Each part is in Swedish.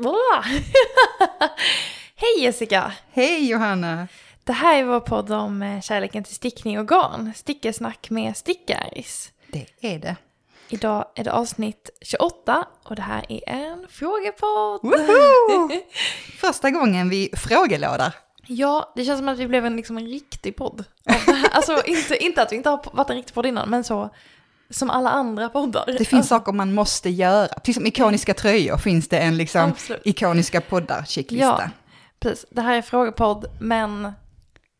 Hej, Jessica! Hej Johanna! Det här är vår podd om eh, kärleken till stickning och garn. Stickesnack med Stickaris. Det är det. Idag är det avsnitt 28 och det här är en frågepodd. Woho! Första gången vi frågelådar. Ja, det känns som att vi blev en, liksom en riktig podd. Alltså inte, inte att vi inte har varit en riktig podd innan, men så som alla andra poddar. Det finns alltså, saker man måste göra. Precis som ikoniska tröjor finns det en liksom Absolut. ikoniska poddar-checklista. Ja, precis. Det här är frågepodd, men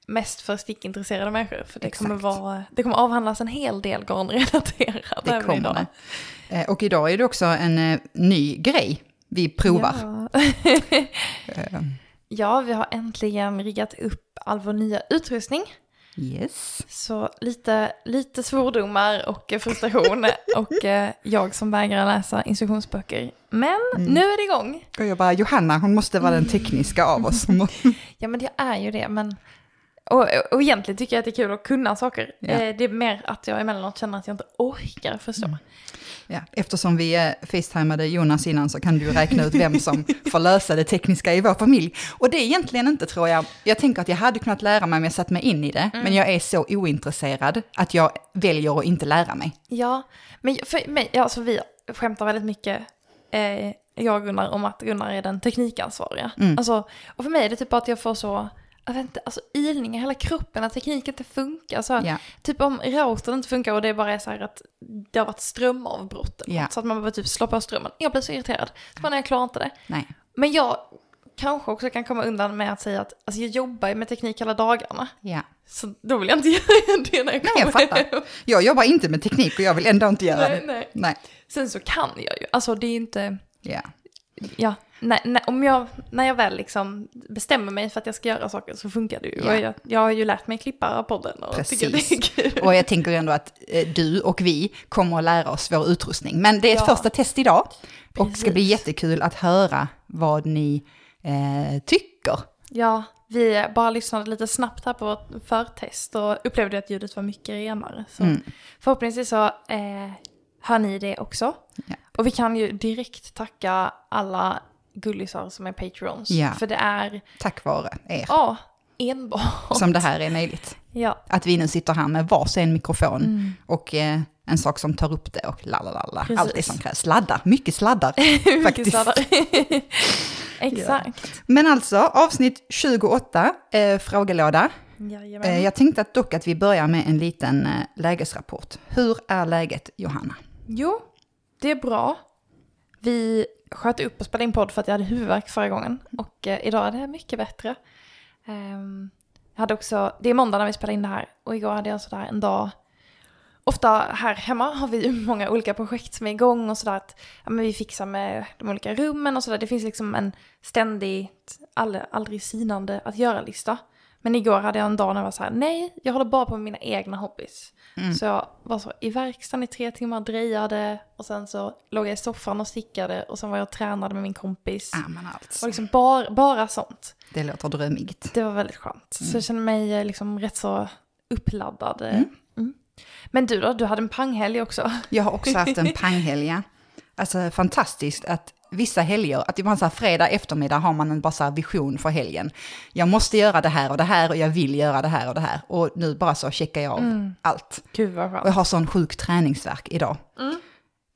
mest för stickintresserade människor. För det kommer, vara, det kommer avhandlas en hel del garnrelaterat Det även idag. Eh, Och idag är det också en eh, ny grej vi provar. Ja. Eh, ja, vi har äntligen riggat upp all vår nya utrustning. Yes. Så lite, lite svordomar och frustration och eh, jag som vägrar läsa instruktionsböcker. Men Mm. nu är det igång. Och jag bara, Johanna, hon måste vara den tekniska av oss. Ja men det är ju det, men... Och, och egentligen tycker jag att det är kul att kunna saker. Ja. Eh, det är mer att jag emellanåt känner att jag inte orkar förstå. Mm. Ja, eftersom vi facetimade Jonas innan så kan du räkna ut vem som får lösa det tekniska i vår familj. Och det är egentligen inte tror jag, jag tänker att jag hade kunnat lära mig om jag satt mig in i det, men jag är så ointresserad att jag väljer att inte lära mig. Ja, men för mig, alltså vi skämtar väldigt mycket, eh, jag och Gunnar, om att Gunnar är den teknikansvariga. Mm. Alltså, och för mig är det typ att jag får så, inte, alltså ilningar hela kroppen, att tekniken inte funkar. Så, Ja, Typ om routern inte funkar och det bara är så här att det har varit strömavbrott. något, Så att man behöver typ slå på strömmen. Jag blir så irriterad. Så bara, nej, jag klarar inte det. nej. Men jag kanske också kan komma undan med att säga att alltså, jag jobbar ju med teknik hela dagarna. Ja. Så då vill jag inte göra det när jag Nej, kommer jag fattar. hem. Jag jobbar inte med teknik och jag vill ändå inte göra Nej, det. nej. Nej. Sen så kan jag ju, alltså det är inte, Ja. Ja, nej, nej, om jag, när jag väl liksom bestämmer mig för att jag ska göra saker så funkar det ju. Ja. Jag, jag har ju lärt mig klippa podden och tycker det Precis. är kul. Och jag tänker ändå att eh, du och vi kommer att lära oss vår utrustning. Men det är ett Ja. första test idag. Och det ska bli Precis. jättekul att höra vad ni eh, tycker. Ja, vi bara lyssnade lite snabbt här på vårt förtest och upplevde att ljudet var mycket renare. Så Mm. förhoppningsvis så eh, hör ni det också. Ja. Och vi kan ju direkt tacka alla gullisar som är patrons. Ja. För det är, Tack vare er. ja, enbart. Som det här är möjligt. Ja, Att vi nu sitter här med varsin mikrofon Mm. och eh, en sak som tar upp det och lalala. Precis. Allt det som krävs. Sladdar, mycket sladdar mycket faktiskt. sladdar. Exakt. Men alltså, avsnitt 28, eh, frågelåda. Eh, jag tänkte att dock att vi börjar med en liten eh, lägesrapport. Hur är läget, Johanna? Jo, det är bra. Vi sköt upp och spelade in podd för att jag hade huvudvärk förra gången. Och eh, idag är det mycket bättre. Um, jag hade också, det är måndag när vi spelar in det här. Och igår hade jag sådär en dag. Ofta här hemma har vi många olika projekt som är igång och sådär. Att, ja, men vi fixar med de olika rummen och sådär. Det finns liksom en ständigt, aldrig, aldrig sinande att göra-lista. Men igår hade jag en dag när jag var så här, nej, jag håller bara på med mina egna hobbys. Mm. Så jag var så i verkstaden i tre timmar, drejade och sen så låg jag i soffan och stickade och sen var jag och tränade med min kompis. Ja, men alltså. Och liksom bara, bara sånt. Det låter drömmigt. Det var väldigt skönt. Så jag kände mig eh, liksom rätt så uppladdad. eh. Mm. Mm. Men du då, du hade en panghelg också. Jag har också haft en panghelg. ja. Alltså fantastiskt att vissa helger, att ibland så här fredag eftermiddag har man en bara så vision för helgen. Jag måste göra det här och det här och jag vill göra det här och det här. Och nu bara så checkar jag av allt. Gud vad Och jag har sån sjuk träningsverk idag. Mm.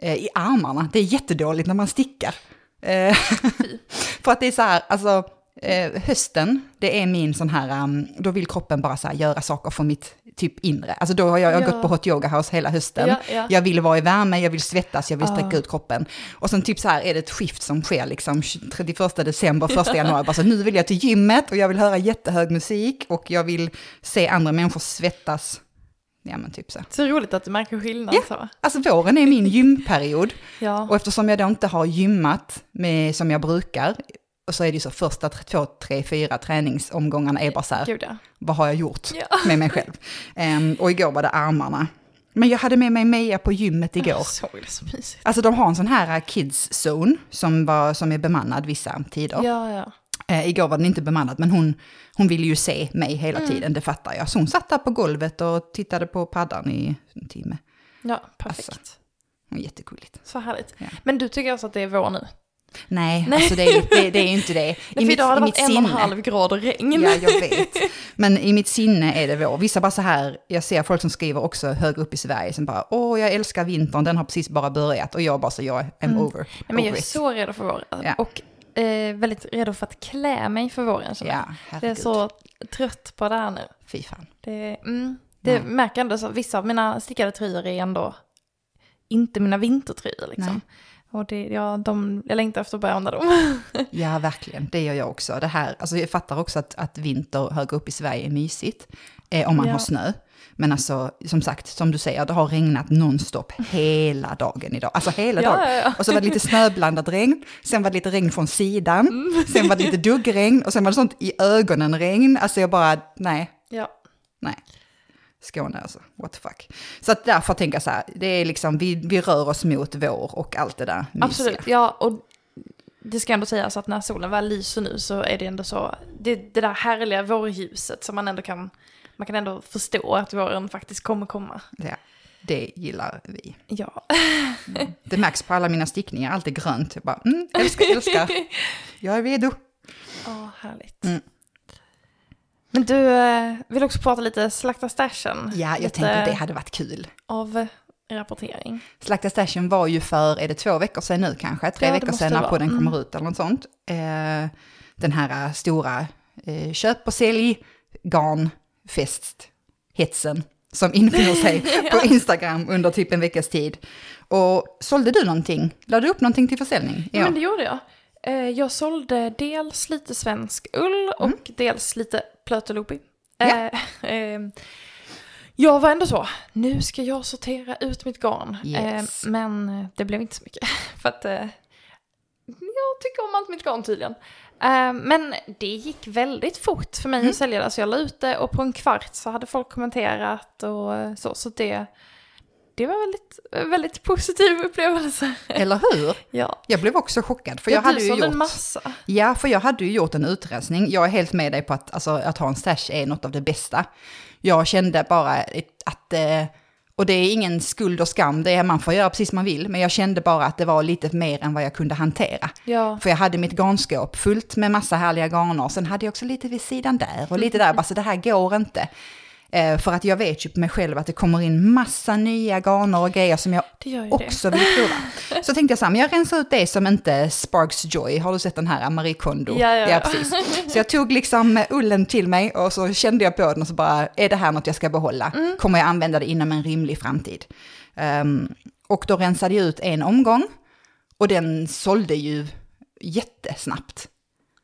Eh, I armarna, det är jättedåligt när man stickar. Eh, för att det är så här, alltså eh, hösten, det är min sån här, um, då vill kroppen bara så göra saker för mitt typ inre. Alltså då har jag, jag har Ja. gått på hot yoga house hela hösten. Ja, ja. Jag vill vara i värme, jag vill svettas, jag vill sträcka Ah. ut kroppen. Och sen typ så här är det ett skift som sker liksom 31 december, 1 januari. Bara så, nu vill jag till gymmet och jag vill höra jättehög musik och jag vill se andra människor svettas. Ja men typ så. Så roligt att du märker skillnad Ja. så. Alltså våren är min gymperiod. Ja. Och eftersom jag då inte har gymmat med, som jag brukar, och så är det ju så första två, tre, fyra träningsomgångarna är bara så här, Gud ja. vad har jag gjort Ja. med mig själv? Ehm, och igår var det armarna. Men jag hade med mig Meja på gymmet igår. Jag såg det så mysigt. Alltså de har en sån här kids zone som, var, som är bemannad vissa tider. Ja, ja. Eh, igår var den inte bemannad, men hon, hon ville ju se mig hela Mm. tiden, det fattar jag. Så hon satt där på golvet och tittade på paddan i en timme. Ja, perfekt. Alltså. Det var jättegulligt. Så härligt. Ja. Men du tycker alltså att det är vår nu? Nej, alltså det är, det, det är inte det. I Nej, för idag har det varit en och en halv grad och regn. Ja, jag vet. Men i mitt sinne är det vår. Vissa bara så här, jag ser folk som skriver också högre upp i Sverige som bara, åh, jag älskar vintern, den har precis bara börjat. Och jag bara så, jag är Mm. over. Nej, men jag är it. så redo för våren. Ja. Och eh, väldigt redo för att klä mig för våren. Ja, jag är så trött på det här nu. Fy fan. Det, mm, det Nej. märker ändå så, vissa av mina stickade tröjor är ändå inte mina vintertröjor liksom. Nej. Och det, ja, de, jag längtar efter att börja använda dem. Ja, verkligen. Det gör jag också. Det här, alltså jag fattar också att, att vinter högre upp i Sverige är mysigt. Eh, om man Ja. har snö. Men alltså, som sagt, som du säger, det har regnat nonstop hela dagen idag. Alltså hela Ja, dagen. ja. Och så var det lite snöblandat regn, sen var det lite regn från sidan, Mm. sen var det lite duggregn och sen var det sånt i ögonen regn. Alltså jag bara, nej, ja. nej. Skåne alltså, what the fuck. Så att därför tänker jag så här, det är liksom, vi, vi rör oss mot vår och allt det där mysiga. Absolut, ja. Och det ska ändå sägas att när solen väl lyser nu så är det ändå så, det, det där härliga vårljuset som man ändå kan, man kan ändå förstå att våren faktiskt kommer komma. Ja, det gillar vi. Ja. Det märks på alla mina stickningar, allt är grönt. Jag bara, mm, älskar, älskar. Jag är redo. Ja, härligt. Mm. Men du eh, vill också prata lite slakta stashen? Ja, jag lite tänkte det hade varit kul. Av rapportering. Slakta stashen var ju för, är det två veckor sedan nu kanske? Tre Ja, veckor sedan när podden Mm. kommer ut eller något sånt. Eh, den här eh, stora eh, köp och sälj garnfest hetsen som infinner sig på Instagram under typ en veckas tid. Och sålde du någonting? Lade du upp någonting till försäljning? Ja. Men det gjorde jag. Jag sålde dels lite svensk ull och dels lite plöteloopy. Ja. Eh, eh, Jag var ändå så, nu ska jag sortera ut mitt garn. Yes. Eh, Men eh, det blev inte så mycket. För att eh, jag tycker om allt mitt garn tydligen. Eh, Men det gick väldigt fort för mig Mm. att sälja det. Så jag la ut det och på en kvart så hade folk kommenterat och eh, så. Så det, det var väldigt, väldigt positiv upplevelse. Eller hur? Ja. Jag blev också chockad, för Ja, jag hade ju gjort... en massa. Ja, för jag hade ju gjort en utrensning. Jag är helt med dig på att, alltså, att ha en stash är något av det bästa. Jag kände bara att, eh, och det är ingen skuld och skam, det är man får göra precis som man vill, men jag kände bara att det var lite mer än vad jag kunde hantera. Ja. För jag hade mitt garnskåp fullt med massa härliga garner, sen hade jag också lite vid sidan där och lite där, bara så det här går inte. Eh, för att jag vet ju på mig själv att det kommer in massa nya garner och grejer som jag Det också vill prova. Så tänkte jag så här, men jag rensar ut det som inte sparks joy. Har du sett den här Marie Kondo? Ja, ja, ja. precis. Så jag tog liksom ullen till mig och så kände jag på den och så bara, är det här något jag ska behålla? Mm. Kommer jag använda det inom en rimlig framtid? Ehm, och då rensade jag ut en omgång och den sålde ju jättesnabbt.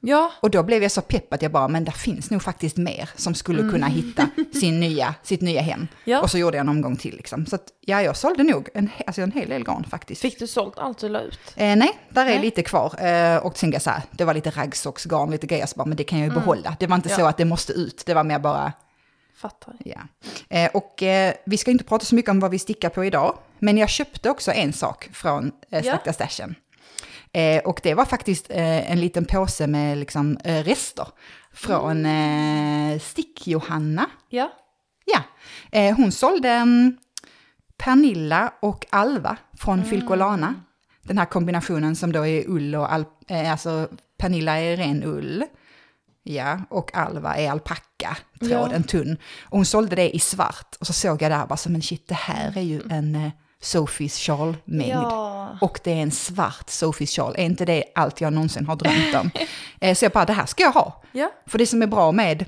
Ja, Och då blev jag så pepp att jag bara, men det finns nog faktiskt mer som skulle kunna hitta sin nya, sitt nya hem. Mm. Ja. Och så gjorde jag en omgång till liksom. Så att, ja, jag sålde nog en, alltså en hel del garn faktiskt. fick du sålt allt du la ut? Eh, nej, där är Nej. lite kvar. Eh, och sen jag så här, det var lite raggsocksgarn, lite grejer, så bara, men det kan jag ju behålla. Det var inte Mm. Ja. så att det måste ut, det var mer bara, Fattar. ja. Eh, och eh, vi ska inte prata så mycket om vad vi stickar på idag, men jag köpte också en sak från eh. Slakta Stashen. Eh, och det var faktiskt eh, en liten påse med liksom, eh, rester från Mm. eh, Stick-Johanna. Ja. Ja, eh, hon sålde mm, Pernilla och Alva från Filcolana. Den här kombinationen som då är ull och al- eh, alltså Pernilla är ren ull. Ja, och Alva är alpacka, tråd, Ja. tunn. Och hon sålde det i svart. Och så såg jag där bara men shit, det här är ju en eh, Sophies Charles-mängd. Ja. Och det är en svart Sophies Charles. Är inte det allt jag någonsin har drömt om? eh, så jag bara, det här ska jag ha. Ja. För det som är bra med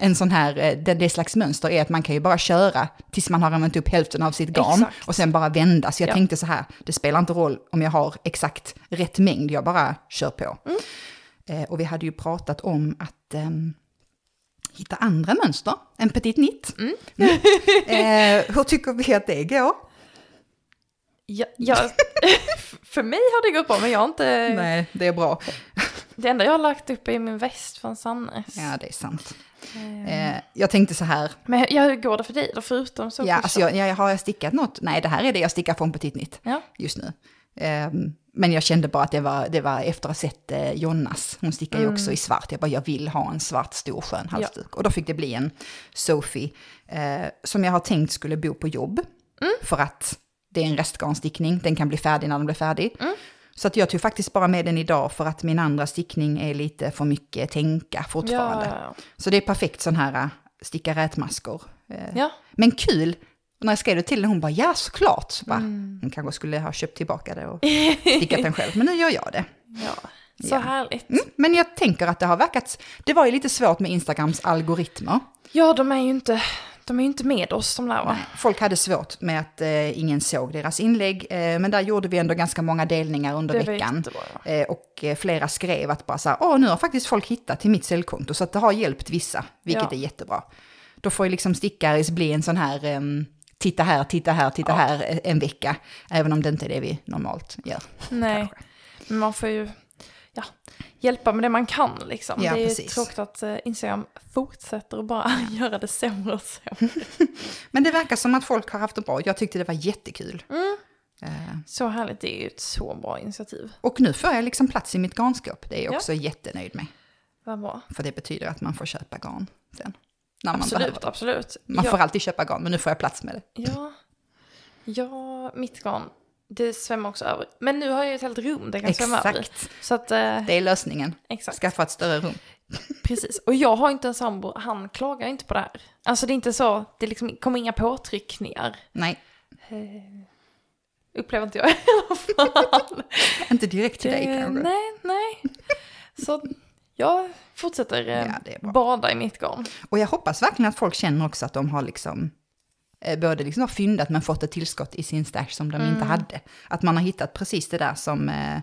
en sån här, eh, det, det slags mönster är att man kan ju bara köra tills man har använt upp hälften av sitt garn Exakt. och sen bara vända. Så jag Ja. tänkte så här, det spelar inte roll om jag har exakt rätt mängd, jag bara kör på. Mm. Eh, och vi hade ju pratat om att ehm, hitta andra mönster än petit nit. Mm. eh, hur tycker vi att det går? Ja, ja. för mig har det gått bra, men jag har inte... Nej, det är bra. Det enda jag har lagt upp är min väst från Sannes. Ja, det är sant. Eh, Eh, jag tänkte så här, Men ja, hur går det för dig då, förutom så? ja, alltså jag, jag, har jag stickat något? Nej, det här är det jag stickar från petit nit. Ja. just nu. Ehm, men jag kände bara att det var, det var efter att ha sett eh, Jonas, hon stickar ju också i svart, jag bara jag vill ha en svart stor skön halsduk. Och då fick det bli en Sophie eh, som jag har tänkt skulle bo på jobb. För att det är en restgarnstickning, den kan bli färdig när den blir färdig. Så att jag tog faktiskt bara med den idag för att min andra stickning är lite för mycket tänka fortfarande. Ja, Så det är perfekt sån här äh, sticka rätmaskor. Eh, ja. Men kul! När jag skrev det till henne, hon bara ja såklart. Så bara, Mm. Hon kanske skulle ha köpt tillbaka det och stickat den själv, men nu gör jag det. ja. Så Ja. härligt. Mm, men jag tänker att det har verkat, det var ju lite svårt med Instagrams algoritmer. Ja, de är ju inte, de är ju inte med oss de där va? Folk hade svårt med att eh, ingen såg deras inlägg, eh, men där gjorde vi ändå ganska många delningar under Det veckan. jättebra. Ja. Eh, och eh, flera skrev att bara så här, åh nu har faktiskt folk hittat till mitt säljkonto, så att det har hjälpt vissa, vilket Ja. är jättebra. Då får ju liksom stickaris bli en sån här, ehm, titta här, titta här, titta Ja. här eh, en vecka, även om det inte är det vi normalt gör. Nej, men man får ju ja, hjälpa med det man kan liksom. Ja, det är precis. tråkigt att eh, Instagram fortsätter att bara göra det sämre och sämre. Men det verkar som att folk har haft det bra, jag tyckte det var jättekul. Mm. Eh, Så härligt, det är ju ett så bra initiativ. och nu får jag liksom plats i mitt garnskåp, det är jag Ja. också jättenöjd med. Vad bra. För det betyder att man får köpa garn sen. När man Absolut, absolut. Man ja, får alltid köpa garn, men nu får jag plats med det. ja, ja, mitt garn, det svämmar också över. Men nu har jag ett helt rum det kan svämma över. Exakt, Så att, eh, det är lösningen. exakt. Skaffa ett större rum. Precis. Och jag har inte en sambo, han klagar inte på det här. Alltså det är inte så, det liksom kommer inga påtryckningar. Nej, Upplever inte jag i alla fall. inte direkt till dig Eh, kanske. Nej, nej. Så jag fortsätter eh, Ja, bada i mitt garn. Och jag hoppas verkligen att folk känner också att de har liksom eh, både liksom har fyndat men fått ett tillskott i sin stash som de Mm. inte hade. Att man har hittat precis det där som eh,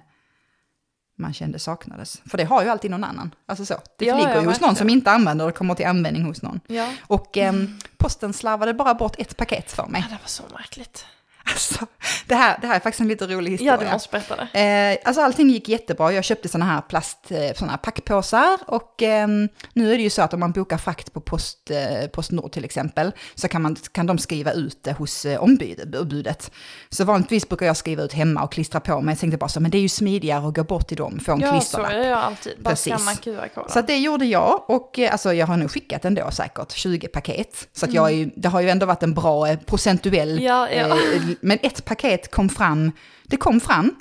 man kände saknades. För det har ju alltid någon annan. Alltså så. Det Ja, ligger ju hos någon verkligen. som inte använder och kommer till användning hos någon. Ja. Och ehm, posten slarvade bara bort ett paket för mig. ja, det var så märkligt. Alltså, det, här, det här är faktiskt en lite rolig historia. Ja, du måste berätta det. Eh, alltså allting gick jättebra. Jag köpte sådana här plast, eh, såna här packpåsar och ehm, nu är det ju så att om man bokar frakt på post, eh, Postnord till exempel så kan, man, kan de skriva ut det hos eh, ombud, ombudet. Så vanligtvis brukar jag skriva ut hemma och klistra på men jag tänkte bara så, men det är ju smidigare att gå bort till dem, få en Ja, så klisterlapp. är jag alltid. Bara skanna QR-koden. Så det gjorde jag och eh, alltså, jag har nog skickat ändå säkert 20 paket. Så att jag är, det har ju ändå varit en bra eh, procentuell, Mm. Ja, ja. Men ett paket kom fram, det kom fram,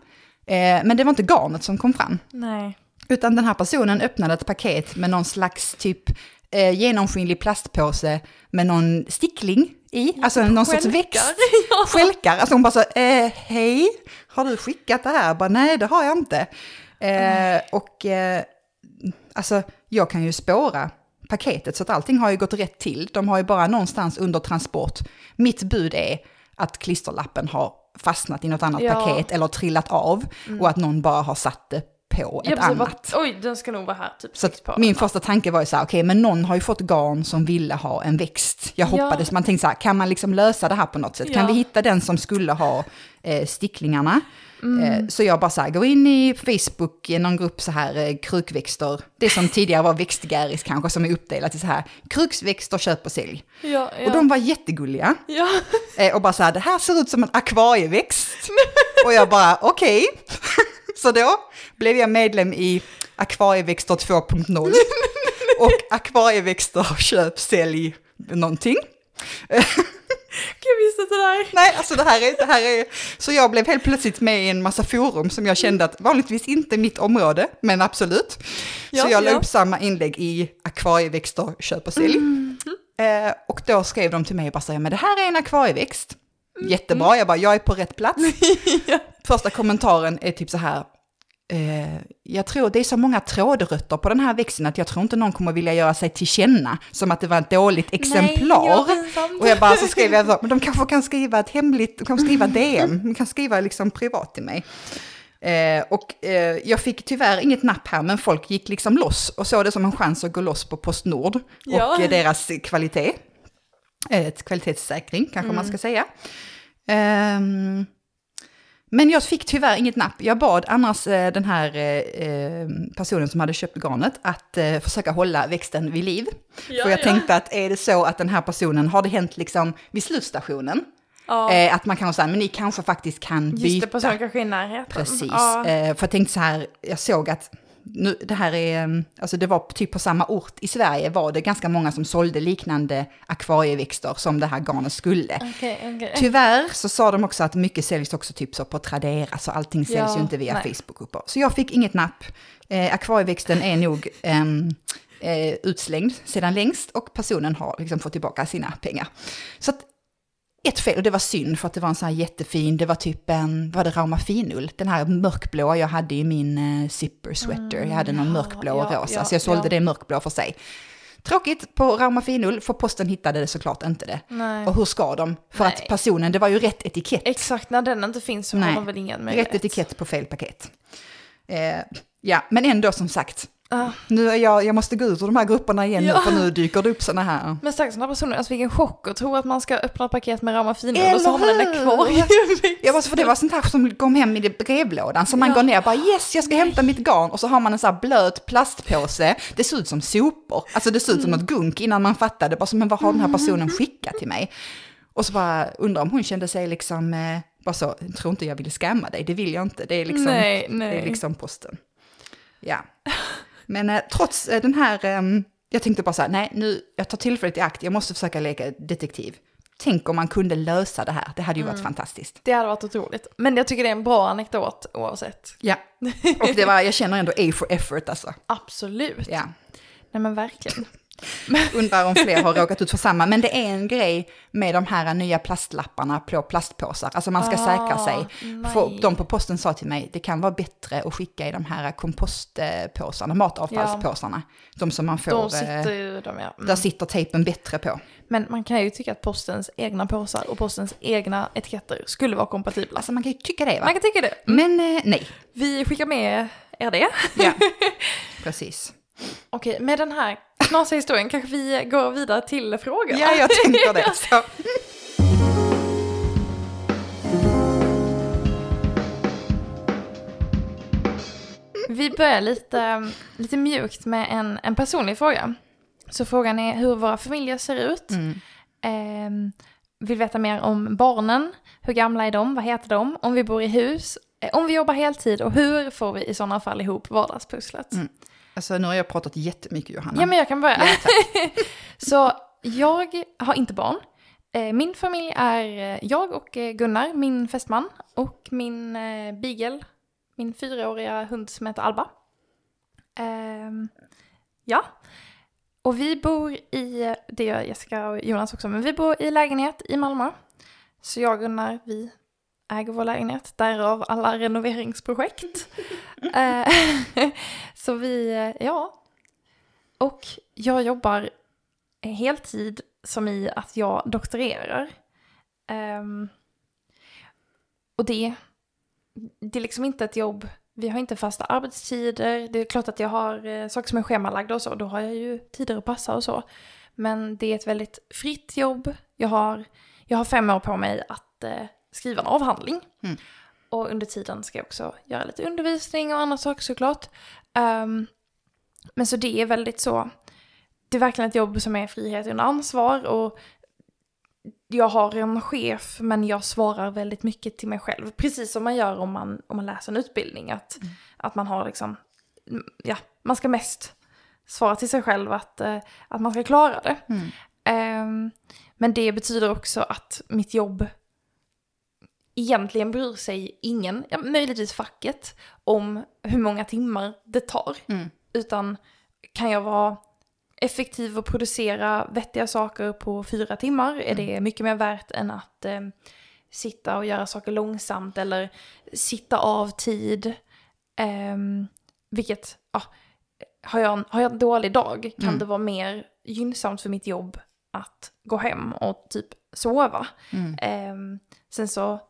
eh, men det var inte garnet som kom fram. Nej. Utan den här personen öppnade ett paket med någon slags typ eh, genomskinlig plastpåse med någon stickling i, alltså någon sorts Skälkar. växt. ja. Skälkar, alltså hon bara så, eh, hej, har du skickat det här? Jag Bara, nej, det har jag inte. Eh, och eh, alltså, jag kan ju spåra paketet så att allting har ju gått rätt till. De har ju bara någonstans under transport. Mitt bud är att klisterlappen har fastnat i något annat Ja. Mm. paket eller trillat av och att någon bara har satt det på ett Jag precis, annat. bara, oj, den ska nog vara här. Typ Så min första tanke var ju så här, okej, men någon har ju fått garn som ville ha en växt. Jag Ja. hoppades, man tänkte så här, kan man liksom lösa det här på något sätt? Kan Ja. vi hitta den som skulle ha eh, sticklingarna? Mm. Eh, så jag bara så här, går in i Facebook, i någon grupp så här, eh, krukväxter, det som tidigare var växtgäris kanske, som är uppdelat i så här, kruksväxter, köp och sälj. Ja, ja. Och de var jättegulliga. ja. Eh, och bara så här, det här ser ut som en akvarieväxt. och jag bara, okej. så då blev jag medlem i Akvarieväxter 2.0. och Akvarieväxter köp, sälj, någonting. Jag visste inte det där. Nej, alltså det här, är, det här är... Så jag blev helt plötsligt med i en massa forum som jag kände att vanligtvis inte mitt område, men absolut. Ja, så jag la ja. upp samma inlägg i akvarieväxter, köp och sälj. Eh, och då skrev de till mig och bara så här, men det här är en akvarieväxt. Jättebra, jag bara, jag är på rätt plats. Första kommentaren är typ så här, eh, jag tror det är så många trådrötter på den här växten att jag tror inte någon kommer vilja göra sig till känna som att det var ett dåligt exemplar. Nej, jag och jag bara så skrev jag så, men de kanske kan skriva ett hemligt, de kan skriva DM, de kan skriva liksom privat till mig. Eh, och eh, jag fick tyvärr inget napp här, men folk gick liksom loss och såg det som en chans att gå loss på Postnord Ja. och eh, deras kvalitet. Eh, Ett kvalitetssäkring kanske man ska säga. Ehm, men jag fick tyvärr inget napp. Jag bad annars eh, den här eh, eh, personen som hade köpt garnet att eh, försöka hålla växten vid liv. Ja, För jag ja. tänkte att är det så att den här personen, har det hänt liksom vid slutstationen? Ja. Att man kan säga, men ni kanske faktiskt kan byta. Just det, personen kanske är i närheten. Precis, för jag tänkte så här, jag såg att nu, det här är, um, alltså det var typ på samma ort i Sverige var det ganska många som sålde liknande akvarieväxter som det här garnet skulle. Okay, okay. Tyvärr så sa de också att mycket säljs också typ så på Tradera, så allting säljs Ja, ju inte via nej. Facebook. Så jag fick inget napp. Eh, akvarieväxten är nog ehm, eh, utslängd sedan längst och personen har liksom fått tillbaka sina pengar. Så att ett fel, och det var synd för att det var en sån här jättefin, det var typ en, var det Rauma finull? Den här mörkblåa jag hade i min eh, zipper sweater. jag hade någon ja, mörkblå och rosa, ja, så jag sålde ja. det mörkblå för sig. Tråkigt på Rauma finull, för posten hittade det såklart inte det. Nej. Och hur ska de? För att Nej. personen, det var ju rätt etikett. Exakt, när den inte finns så har man väl ingen möjlighet. Rätt etikett på fel paket. Eh, ja, men ändå som sagt, Ah. nu är jag, jag måste gå ut ur de här grupperna igen Ja. nu, för nu dyker det upp sådana här. Men stackars den här personen, alltså vilken chock och tro att man ska öppna ett paket med Rama Eller och så har man den kvar. Jag var, för det var sånt här som kom hem i brevlådan, så man Ja. går ner och bara yes, jag ska hämta mitt garn, och så har man en sån här blöt plastpåse, det ser ut som sopor, alltså det ser ut som Mm. något gunk innan man fattade, bara som, men vad har den här personen skickat till mig? Och så bara undrar om hon kände sig liksom, eh, bara så, tror inte jag vill skamma dig, det vill jag inte, det är liksom, nej, Det nej. är liksom posten. Ja. Men eh, trots eh, den här, ehm, jag tänkte bara så här, nej nu, jag tar tillfället i akt, jag måste försöka leka detektiv. Tänk om man kunde lösa det här, det hade ju Mm. varit fantastiskt. Det hade varit otroligt. Men jag tycker det är en bra anekdot oavsett. Ja, och det var, jag känner ändå A for effort alltså. Absolut. Ja. Nej men verkligen. Undrar om fler har råkat ut för samma, men det är en grej med de här nya plastlapparna på plastpåsar. Alltså man ska säkra sig. Ah. För de på posten sa till mig, det kan vara bättre att skicka i de här kompostpåsarna, matavfallspåsarna. De som man får, De eh, sitter ju, de ja. Mm. där sitter tejpen bättre på. Men man kan ju tycka att postens egna påsar och postens egna etiketter skulle vara kompatibla. Alltså man kan ju tycka det va? Man kan tycka det. Men eh, nej. Vi skickar med er det. Ja, precis. Okej, med den här knasiga historien kanske vi går vidare till frågorna. Ja, jag tänker det. Så. Vi börjar lite, lite mjukt med en, en personlig fråga. Så frågan är hur våra familjer ser ut. Mm. Ehm, vill veta mer om barnen. Hur gamla är de? Vad heter de? Om vi bor i hus. eh, Om vi jobbar heltid och hur får vi i sådana fall ihop vardagspusslet? Mm. Alltså nu har jag pratat jättemycket Johanna. Ja, men jag kan börja. Ja. Så jag har inte barn. Eh, Min familj är eh, jag och eh, Gunnar, min fästman, och min beagle, min fyraåriga hund som heter Alba. Ehm, ja. Och vi bor i, det gör Jessica och Jonas också, men vi bor i lägenhet i Malmö. Så jag och Gunnar, vi äger vår lägenhet, därav alla renoveringsprojekt. Så vi, eh, ja. Och jag jobbar heltid som i att jag doktorerar. Um, och det, det är liksom inte ett jobb, vi har inte fasta arbetstider. Det är klart att jag har eh, saker som är schemalagda och så, då har jag ju tider att passa och så. Men det är ett väldigt fritt jobb. Jag har, jag har fem år på mig att eh, skriva en avhandling. Mm. Och under tiden ska jag också göra lite undervisning och andra saker såklart. Ehm, men så det är väldigt så, det är verkligen ett jobb som är frihet under ansvar och jag har en chef men jag svarar väldigt mycket till mig själv. Precis som man gör om man, om man läser en utbildning. Att, att man har liksom, ja, man ska mest svara till sig själv att, eh, att man ska klara det. Mm. Ehm, men det betyder också att mitt jobb egentligen bryr sig ingen, ja, möjligtvis facket, om hur många timmar det tar. Mm. Utan kan jag vara effektiv och producera vettiga saker på fyra timmar är det mycket mer värt än att eh, sitta och göra saker långsamt eller sitta av tid. Ehm, vilket, ja, har jag, en, har jag en dålig dag kan Mm. det vara mer gynnsamt för mitt jobb att gå hem och typ sova. Mm. Ehm, sen så mm,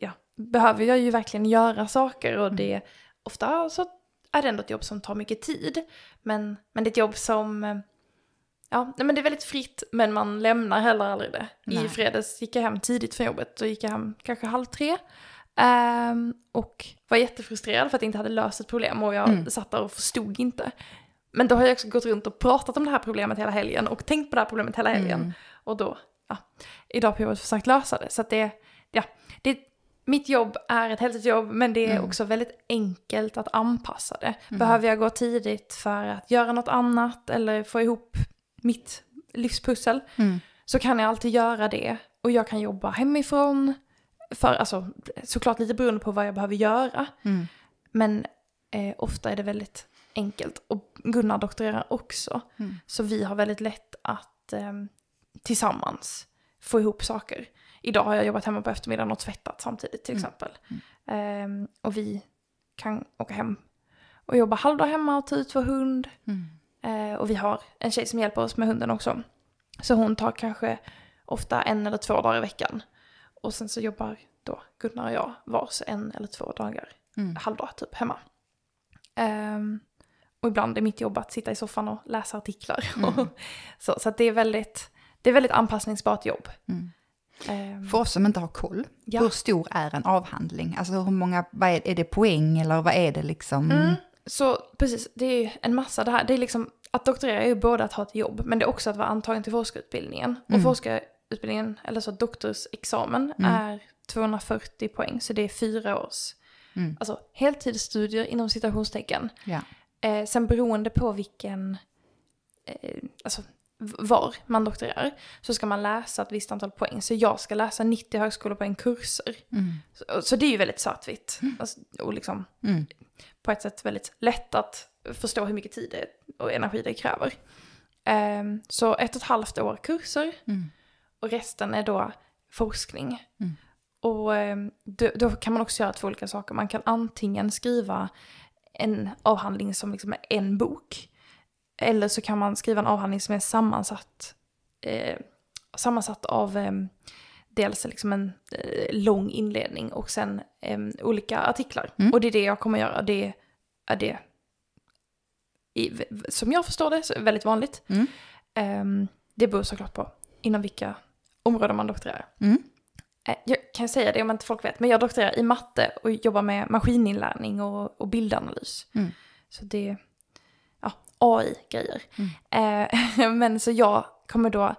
ja, behöver jag ju verkligen göra saker och det ofta så är det ändå ett jobb som tar mycket tid. Men, men det är ett jobb som, ja, men det är väldigt fritt men man lämnar heller aldrig det. Nej. I fredags gick jag hem tidigt från jobbet och gick jag hem kanske halv tre. Ehm, och var jättefrustrerad för att jag inte hade löst ett problem och jag Mm. satt där och förstod inte. Men då har jag också gått runt och pratat om det här problemet hela helgen och tänkt på det här problemet hela helgen. Mm. Och då, ja, idag på jobbet försökt lösa det. Så att det, ja, det, mitt jobb är ett heltidsjobb men det är Mm. också väldigt enkelt att anpassa det. Mm. Behöver jag gå tidigt för att göra något annat eller få ihop mitt livspussel Mm. så kan jag alltid göra det. Och jag kan jobba hemifrån, för, alltså, såklart lite beroende på vad jag behöver göra. Mm. Men eh, ofta är det väldigt enkelt. Och Gunnar doktorerar också. Mm. Så vi har väldigt lätt att eh, tillsammans få ihop saker. Idag har jag jobbat hemma på eftermiddagen och tvättat samtidigt till Mm. exempel. Eh, och vi kan åka hem och jobba halvdag hemma och ta ut vår hund. Mm. Eh, och vi har en tjej som hjälper oss med hunden också. Så hon tar kanske ofta en eller två dagar i veckan. Och sen så jobbar då Gunnar och jag vars en eller två dagar, Mm. halvdag typ, hemma. Ehm, och ibland är mitt jobb att sitta i soffan och läsa artiklar. Mm. så så det är väldigt, det är väldigt anpassningsbart jobb. Mm. Ehm, För oss som inte har koll, Ja. hur stor är en avhandling? Alltså hur många, vad är, är det poäng eller vad är det liksom? Mm. Så precis, det är ju en massa det här. Det är liksom, att doktorera är ju både att ha ett jobb, men det är också att vara antagen till forskarutbildningen. Och Mm. forskarutbildningen, eller så doktorsexamen, Mm. är 240 poäng, så det är fyra års, Mm. alltså heltidsstudier inom citationstecken. Ja. Eh, sen beroende på vilken, eh, alltså var man doktorerar, så ska man läsa ett visst antal poäng. Så jag ska läsa 90 högskolepoäng kurser. Mm. Så, så det är ju väldigt svartvitt. Alltså, och liksom Mm. på ett sätt väldigt lätt att förstå hur mycket tid det och energi det kräver. Ehm, så ett och ett halvt år kurser Mm. och resten är då forskning. Mm. Och ehm, då, då kan man också göra två olika saker. Man kan antingen skriva en avhandling som liksom är en bok. Eller så kan man skriva en avhandling som är sammansatt, eh, sammansatt av ehm, dels liksom en eh, lång inledning och sen em, olika artiklar. Mm. Och det är det jag kommer göra. Det är det, i, som jag förstår det, så är det väldigt vanligt. Mm. Em, det beror såklart på inom vilka områden man doktorerar. Mm. Eh, Jag kan säga det om inte folk vet, men jag doktorerar i matte och jobbar med maskininlärning och, och bildanalys. Mm. Så det AI-grejer. Eh, men så jag kommer då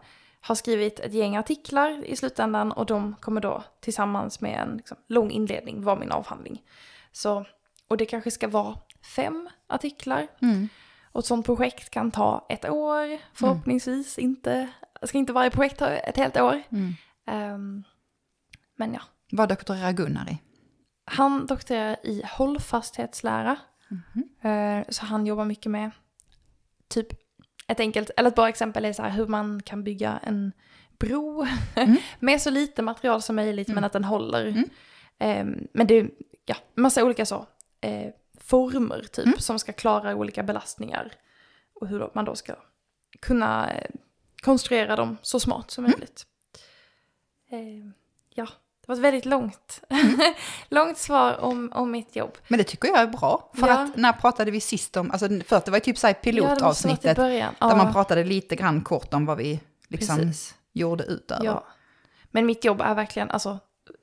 ha skrivit ett gäng artiklar i slutändan och de kommer då tillsammans med en liksom, lång inledning vara min avhandling. Så, och det kanske ska vara fem artiklar. Mm. Och ett sånt projekt kan ta ett år, förhoppningsvis inte. Ska inte varje projekt ta ett helt år. Mm. Ehm, men ja. Vad doktorerar Gunnar i? Han doktorerar i hållfasthetslära. Mhm. Eh, Så han jobbar mycket med typ ett enkelt, eller ett bra exempel är så här hur man kan bygga en bro Mm. med så lite material som möjligt men att den håller. Mm. Eh, Men det är ja, massa olika så, eh, former typ Mm. som ska klara olika belastningar och hur man då ska kunna eh, konstruera dem så smart som Mm. möjligt. Eh, Ja, det var ett väldigt långt, Mm. långt svar om, om mitt jobb. Men det tycker jag är bra. För Ja. att när pratade vi sist om, alltså för att det var typ så här Ja, pilotavsnittet. början. där Ja, man pratade lite grann kort om vad vi liksom precis. gjorde utöver. Ja. Men mitt jobb är verkligen, alltså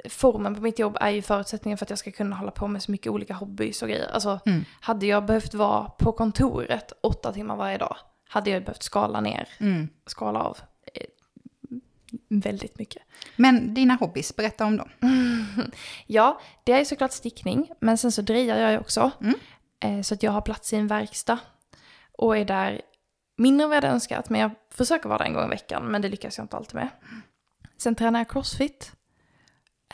formen på mitt jobb är ju förutsättningen för att jag ska kunna hålla på med så mycket olika hobbys och grejer. Alltså Mm. hade jag behövt vara på kontoret åtta timmar varje dag hade jag behövt skala ner, Mm. skala av väldigt mycket. Men dina hobbys, berätta om dem. Ja, det är såklart stickning, men sen så drejar jag ju också. Mm. Eh, så att jag har plats i en verkstad och är där mindre än vad jag hade önskat, men jag försöker vara där en gång i veckan, men det lyckas jag inte alltid med. Sen tränar jag crossfit.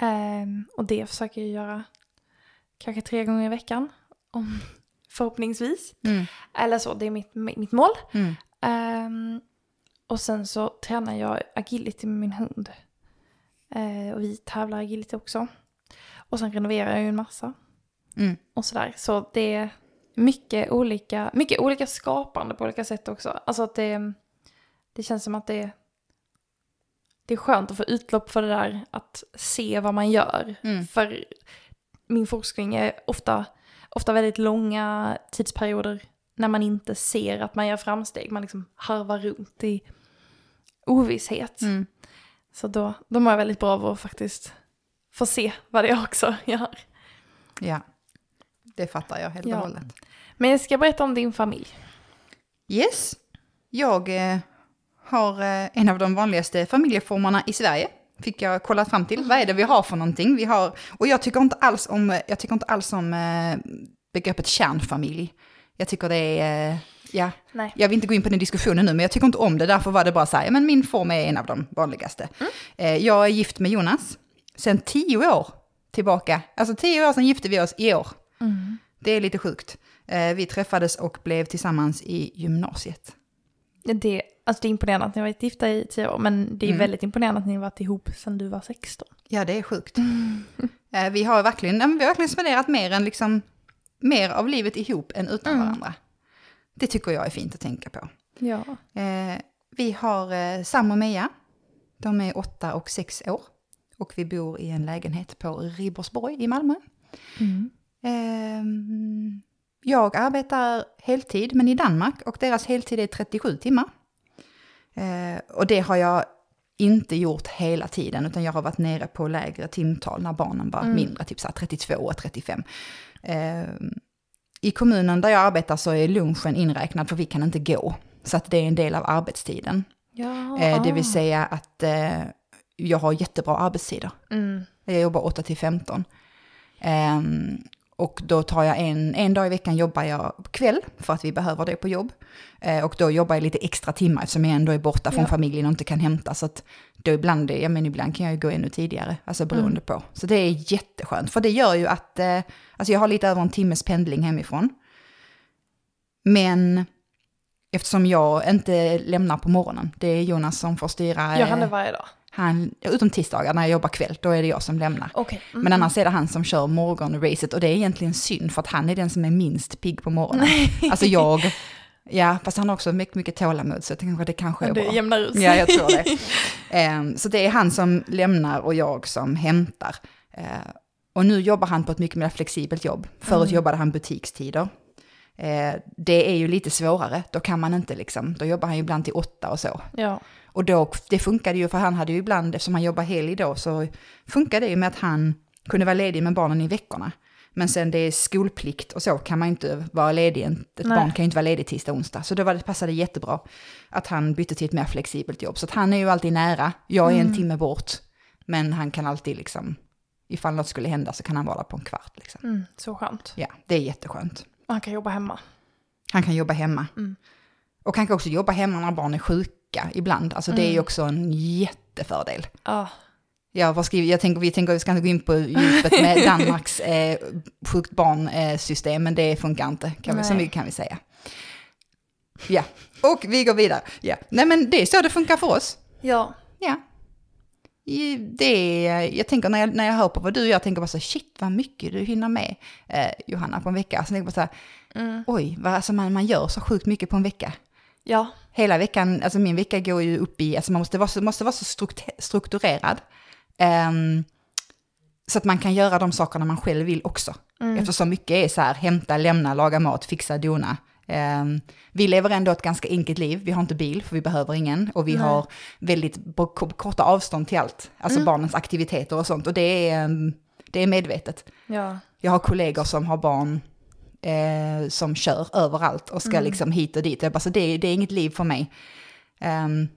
Ehm, och det försöker jag göra kanske tre gånger i veckan, om, förhoppningsvis. Mm. Eller så, det är mitt, mitt mål. Mm. Och sen så tränar jag agility med min hund. Eh, och vi tävlar agility också. Och sen renoverar jag ju en massa. Mm. Och sådär. Så det är mycket olika, mycket olika skapande på olika sätt också. Alltså att det, det känns som att det, det är skönt att få utlopp för det där att se vad man gör. Mm. För min forskning är ofta, ofta väldigt långa tidsperioder när man inte ser att man gör framsteg. Man liksom harvar runt i ovisshet. Mm. Så då, då mår jag väldigt bra av att faktiskt få se vad det är jag också gör. Ja, det fattar jag helt och Ja. hållet. Men jag ska berätta om din familj. Yes, jag eh, har eh, en av de vanligaste familjeformerna i Sverige. fick jag kolla fram till. Vad är det vi har för någonting? Vi har, och jag tycker inte alls om, jag tycker inte alls om eh, begreppet kärnfamilj. Jag tycker det är, eh, ja, Nej. jag vill inte gå in på den diskussionen nu, men jag tycker inte om det. Därför var det bara så här, men min form är en av de vanligaste. Eh, jag är gift med Jonas sen tio år tillbaka. Alltså tio år sedan gifte vi oss i år. Det är lite sjukt. Eh, vi träffades och blev tillsammans i gymnasiet. Det, alltså det är imponerande att ni har varit gifta i tio år, men det är Mm. väldigt imponerande att ni har varit ihop sedan du var 16. Ja, det är sjukt. Eh, vi har verkligen, vi har verkligen spenderat mer än liksom, mer av livet ihop än utan varandra. Det tycker jag är fint att tänka på. Ja. Eh, vi har eh, Sam och Mia. De är åtta och sex år. Och vi bor i en lägenhet på Ribersborg i Malmö. Ehm, jag arbetar heltid, men i Danmark. Och deras heltid är 37 timmar. Eh, och det har jag inte gjort hela tiden, utan jag har varit nere på lägre timtal när barnen var mindre, typ så här 32 och 35. Ehm, I kommunen där jag arbetar så är lunchen inräknad, för vi kan inte gå. Så att det är en del av arbetstiden. Ja. Eh, det vill säga att eh, jag har jättebra arbetstider. Mm. Jag jobbar 8 till 15. Och då tar jag en, en dag i veckan jobbar jag kväll för att vi behöver det på jobb. Eh, och då jobbar jag lite extra timmar eftersom jag ändå är borta från Ja. familjen och inte kan hämta. Så att då ibland, ja men ibland kan jag ju gå ännu tidigare, alltså beroende på. Så det är jätteskönt, för det gör ju att, eh, alltså jag har lite över en timmes pendling hemifrån. Men eftersom jag inte lämnar på morgonen, det är Jonas som får styra. Gör han det eh, varje dag? Han, utom tisdagar när jag jobbar kväll, då är det jag som lämnar. Okej. Mm. Men annars är det han som kör morgonracet och det är egentligen synd för att han är den som är minst pigg på morgonen. Alltså jag, ja fast han har också mycket, mycket tålamod så jag tänker att det kanske är Det bra. jämnar ut sig. Ja, jag tror det. Ehm, så det är han som lämnar och jag som hämtar. Eh, och nu jobbar han på ett mycket mer flexibelt jobb. Förut jobbade han butikstider. Eh, det är ju lite svårare, då kan man inte liksom, då jobbar han ju ibland till åtta och så. Ja. Och då, det funkade ju för han hade ju ibland, eftersom han jobbar helg då, så funkade det ju med att han kunde vara ledig med barnen i veckorna. Men sen det är skolplikt och så kan man ju inte vara ledig, ett Nej. barn kan ju inte vara ledig tisdag och onsdag. Så då var det, passade det jättebra att han bytte till ett mer flexibelt jobb. Så att han är ju alltid nära, jag är en timme bort, men han kan alltid liksom, ifall något skulle hända så kan han vara där på en kvart. Liksom. Mm, så skönt. Ja, det är jätteskönt. Och han kan jobba hemma. Han kan jobba hemma. Och han kan också jobba hemma när barn är sjuka ibland. Alltså det är ju också en jättefördel. Ja. Ja, vad skriver, jag tänker, vi tänker vi ska inte gå in på djupet med Danmarks eh, sjukt barnsystem, men det funkar inte, kan vi, så mycket kan vi säga. Ja, och vi går vidare. Ja. Nej men det är så det funkar för oss. Ja. Ja. Det är, jag tänker när jag, när jag hör på vad du gör, jag tänker bara så shit vad mycket du hinner med eh, Johanna på en vecka. Så jag tänker bara så här, oj, vad, alltså man, man gör så sjukt mycket på en vecka. Ja. Hela veckan, alltså min vecka går ju upp i, alltså man måste vara så, måste vara så struktu- strukturerad. Ehm, så att man kan göra de sakerna man själv vill också. Eftersom mycket är så här, hämta, lämna, laga mat, fixa, dona. Ehm, vi lever ändå ett ganska enkelt liv, vi har inte bil för vi behöver ingen. Och vi Nej. har väldigt korta avstånd till allt, alltså barnens aktiviteter och sånt. Och det är, ehm, det är medvetet. Ja. Jag har kollegor som har barn eh, som kör överallt och ska liksom hit och dit. Jag bara, så det, det är inget liv för mig. Ehm,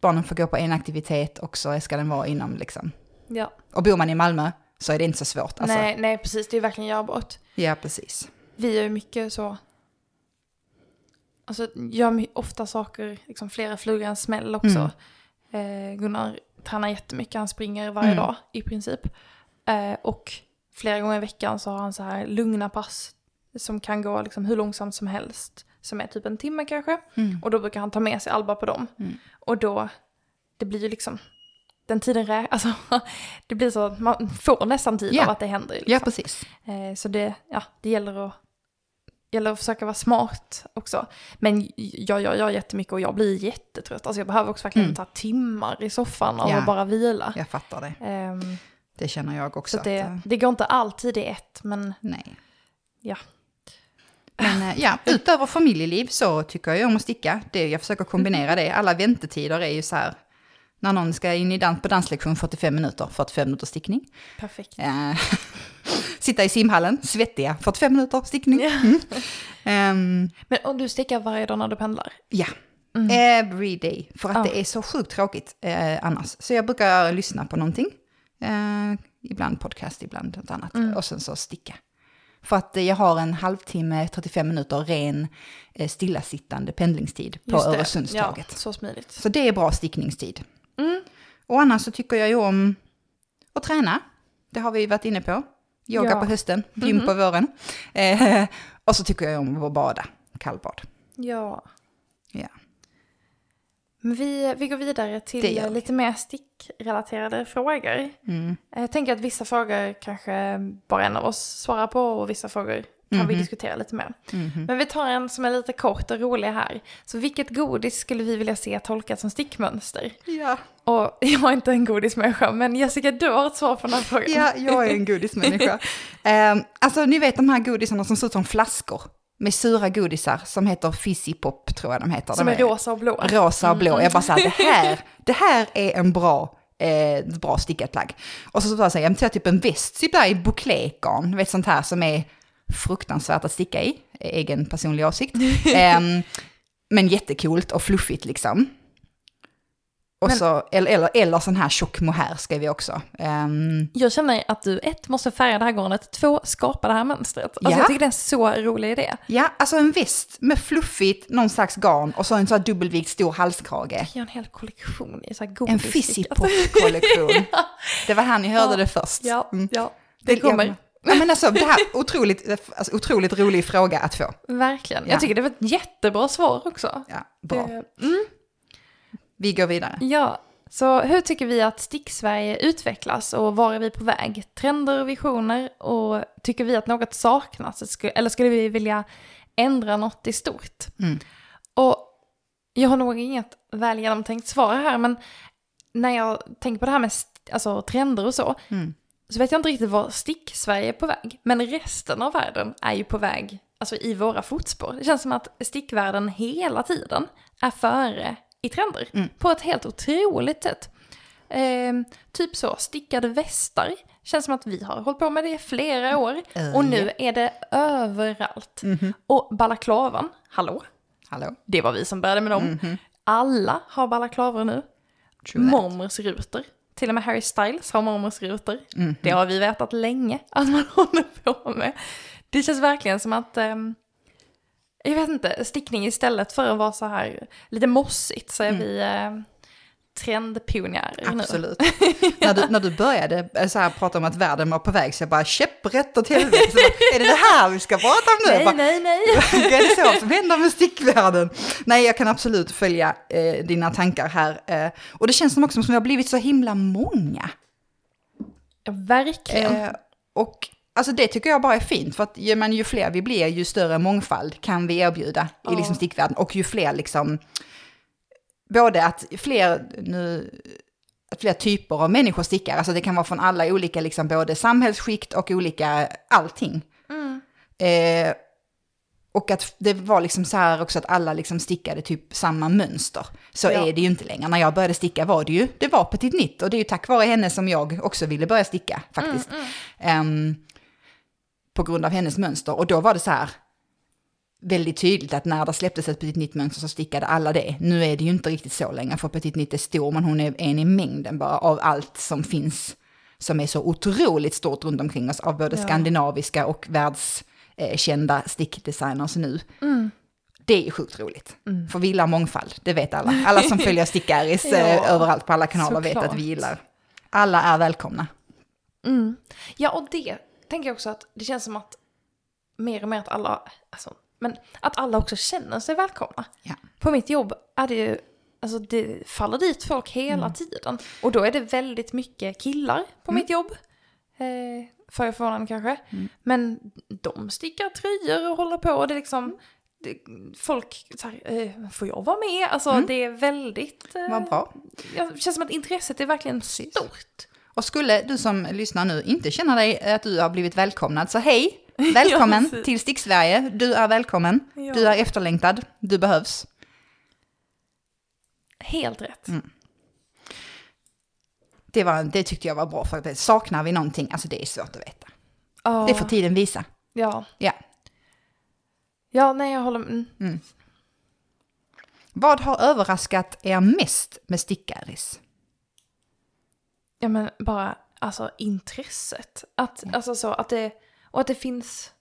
barnen får gå på en aktivitet och så ska den vara inom liksom. Ja. Och bor man i Malmö så är det inte så svårt. Alltså, Nej, nej, precis. Det är verkligen görbart. Ja, precis. Vi gör ju mycket så... Alltså, gör ofta saker, liksom flera flugor en smäll också. Eh, Gunnar tränar jättemycket, han springer varje Mm. dag i princip. Eh, och flera gånger i veckan så har han så här lugna pass som kan gå liksom hur långsamt som helst. Som är typ en timme kanske. Mm. Och då brukar han ta med sig Alba på dem. Mm. Och då, det blir ju liksom, den tiden rä- alltså det blir så att man får nästan tid Ja. av att det händer. Liksom. Ja, precis. Eh, så det, ja, det gäller att, gäller att försöka vara smart också. Men jag gör jag, jättemycket och jag blir jättetrött. Alltså jag behöver också verkligen Mm. ta timmar i soffan av Ja. bara vila. Jag fattar det. Ehm, Det känner jag också. så det, att, eh, det går inte alltid i ett, men nej. ja. Men eh, ja, utöver familjeliv så tycker jag om att sticka. Det, jag försöker kombinera det. Alla väntetider är ju så här, när någon ska in i dans, på danslektion 45 minuter, 45 minuter stickning. Perfekt. Eh, sitta i simhallen, svettiga, 45 minuter stickning. Ja. Mm. Ehm, Men om du stickar varje dag när du pendlar? ja, Every day. För att Ja. det är så sjukt tråkigt eh, annars. Så jag brukar lyssna på någonting. Eh, ibland podcast, ibland något annat. Och sen så sticka. För att jag har en halvtimme, 35 minuter ren eh, stillasittande pendlingstid på. Öresundståget. Ja, så smidigt. Så det är bra stickningstid. Mm. Och annars så tycker jag ju om att träna. Det har vi varit inne på. Yoga Ja. På hösten, gym på våren. Eh, och så tycker jag om att bada, kallbad. Ja. Ja. Men vi, vi går vidare till lite mer stickrelaterade frågor. Mm. Jag tänker att vissa frågor kanske bara en av oss svarar på och vissa frågor kan vi Mhm. diskutera lite mer. Mhm. Men vi tar en som är lite kort och rolig här. Så vilket godis skulle vi vilja se tolkat som stickmönster? Ja. Och jag är inte en godismänniska, men Jessica, du har ett svar på den här frågan. ja, jag är en godismänniska. eh, alltså ni vet de här godisarna som ser ut som flaskor. Med sura godisar som heter Fizzy Pop tror jag de heter. Som de är rosa och blå. rosa och blå. Jag bara sa det här, det här är en bra, eh, bra stickat plagg. Och så, så bara säga, jag tar typ en väst, typ där i buklégarn, vet sånt här som är fruktansvärt att sticka i, egen personlig åsikt. Ehm, men jättekult och fluffigt liksom. Och Men- så, eller, eller, eller sån här tjock mohair ska vi också. Ehm, Jag känner att du ett måste färga det här garnet, två skapa det här mönstret. Alltså Ja. jag tycker det är en så rolig idé. ja, alltså en väst med fluffigt, någon slags garn och så en sån här dubbelvikt stor halskrage. Jag gör en hel kollektion i så här En godisstickat. Fizzy Pop-kollektion. Det var här ni hörde Ja. det först. Ja, Mm. ja, det kommer. Ja, men alltså, det här otroligt, alltså, otroligt rolig fråga att få. Verkligen. Ja. Jag tycker det var ett jättebra svar också. Ja, bra. Det, mm, Vi går vidare. ja, så hur tycker vi att Stick-Sverige utvecklas och var är vi på väg? Trender och visioner och tycker vi att något saknas eller skulle vi vilja ändra något i stort? Mm. Och jag har nog inget väl genomtänkt svar här men när jag tänker på det här med alltså, trender och så Mm. så vet jag inte riktigt var Stick-Sverige är på väg. Men resten av världen är ju på väg, alltså i våra fotspår. Det känns som att stickvärlden hela tiden är före i trender. Mm. På ett helt otroligt sätt. Ehm, typ så, stickade västar. Känns som att vi har hållit på med det i flera år. Eh, Och nu är det överallt. Mhm. Och balaklavan, hallå? Hallå? Det var vi som började med dem. Mhm. Alla har balaklavor nu. Mormors rutor. Till och med Harry Styles har mormors rutor. Mhm. Det har vi vetat länge att man håller på med. Det känns verkligen som att, ehm, jag vet inte, stickning istället för att vara så här lite mossigt så är vi eh, trendpionjärer. Absolut. när, du, när du började eh, så här, prata om att världen var på väg så jag bara käpprätt åt helvete. Är det det här vi ska prata om nu? Nej, bara, nej, nej. är det så som händer med stickvärlden? Nej, jag kan absolut följa eh, dina tankar här. Eh, och det känns som också som vi har blivit så himla många. Verkligen. Eh, och alltså det tycker jag bara är fint, för att ju, men, ju fler vi blir, ju större mångfald kan vi erbjuda i Ja. liksom, stickvärlden. Och ju fler liksom, både att fler, nu, att fler typer av människor stickar, alltså det kan vara från alla olika, liksom, både samhällsskikt och olika, allting. Mm. Eh, och att det var liksom så här också att alla liksom stickade typ samma mönster. Så Ja. är det ju inte längre. När jag började sticka var det ju, det var Petit Nitt och det är ju tack vare henne som jag också ville börja sticka faktiskt. Mm, Ehm, på grund av hennes mönster. Och då var det så här väldigt tydligt att när det släpptes ett Petit Nitt mönster så stickade alla det. Nu är det ju inte riktigt så längre för Petit Nitt är stor men hon är en i mängden bara av allt som finns som är så otroligt stort runt omkring oss av både Ja. skandinaviska och världskända stickdesigners nu. Mm. Det är ju sjukt roligt. För vi gillar mångfald, det vet alla. Alla som följer Stickaris Ja, eh, överallt på alla kanaler vet såklart. att vi gillar. Alla är välkomna. Mm. Ja, och det tänker jag också att det känns som att mer och mer att alla, alltså, men att alla också känner sig välkomna. Ja. På mitt jobb är det ju, alltså det faller dit folk hela Mm. tiden. Och då är det väldigt mycket killar på Mm. mitt jobb. Eh, för förvånande kanske. Mm. Men de stickar tröjor och håller på. Och det är liksom, det, folk, så här, eh, får jag vara med? Alltså Mm. det är väldigt... Eh, Vad bra. Det känns som att intresset är verkligen stort. Och skulle du som lyssnar nu inte känna dig att du har blivit välkomnad, så hej! Välkommen Ja, till Stick Sverige. Du är välkommen. Ja. Du är efterlängtad. Du behövs. Helt rätt. Mm. Det, var, det tyckte jag var bra, för att saknar vi någonting, alltså det är svårt att veta. Ja. Det får tiden visa. Ja. Ja. Ja, nej jag håller med. Mm. Mm. Vad har överraskat er mest med stickaris? Ja men bara alltså intresset. Att, alltså så att det, och att det finns,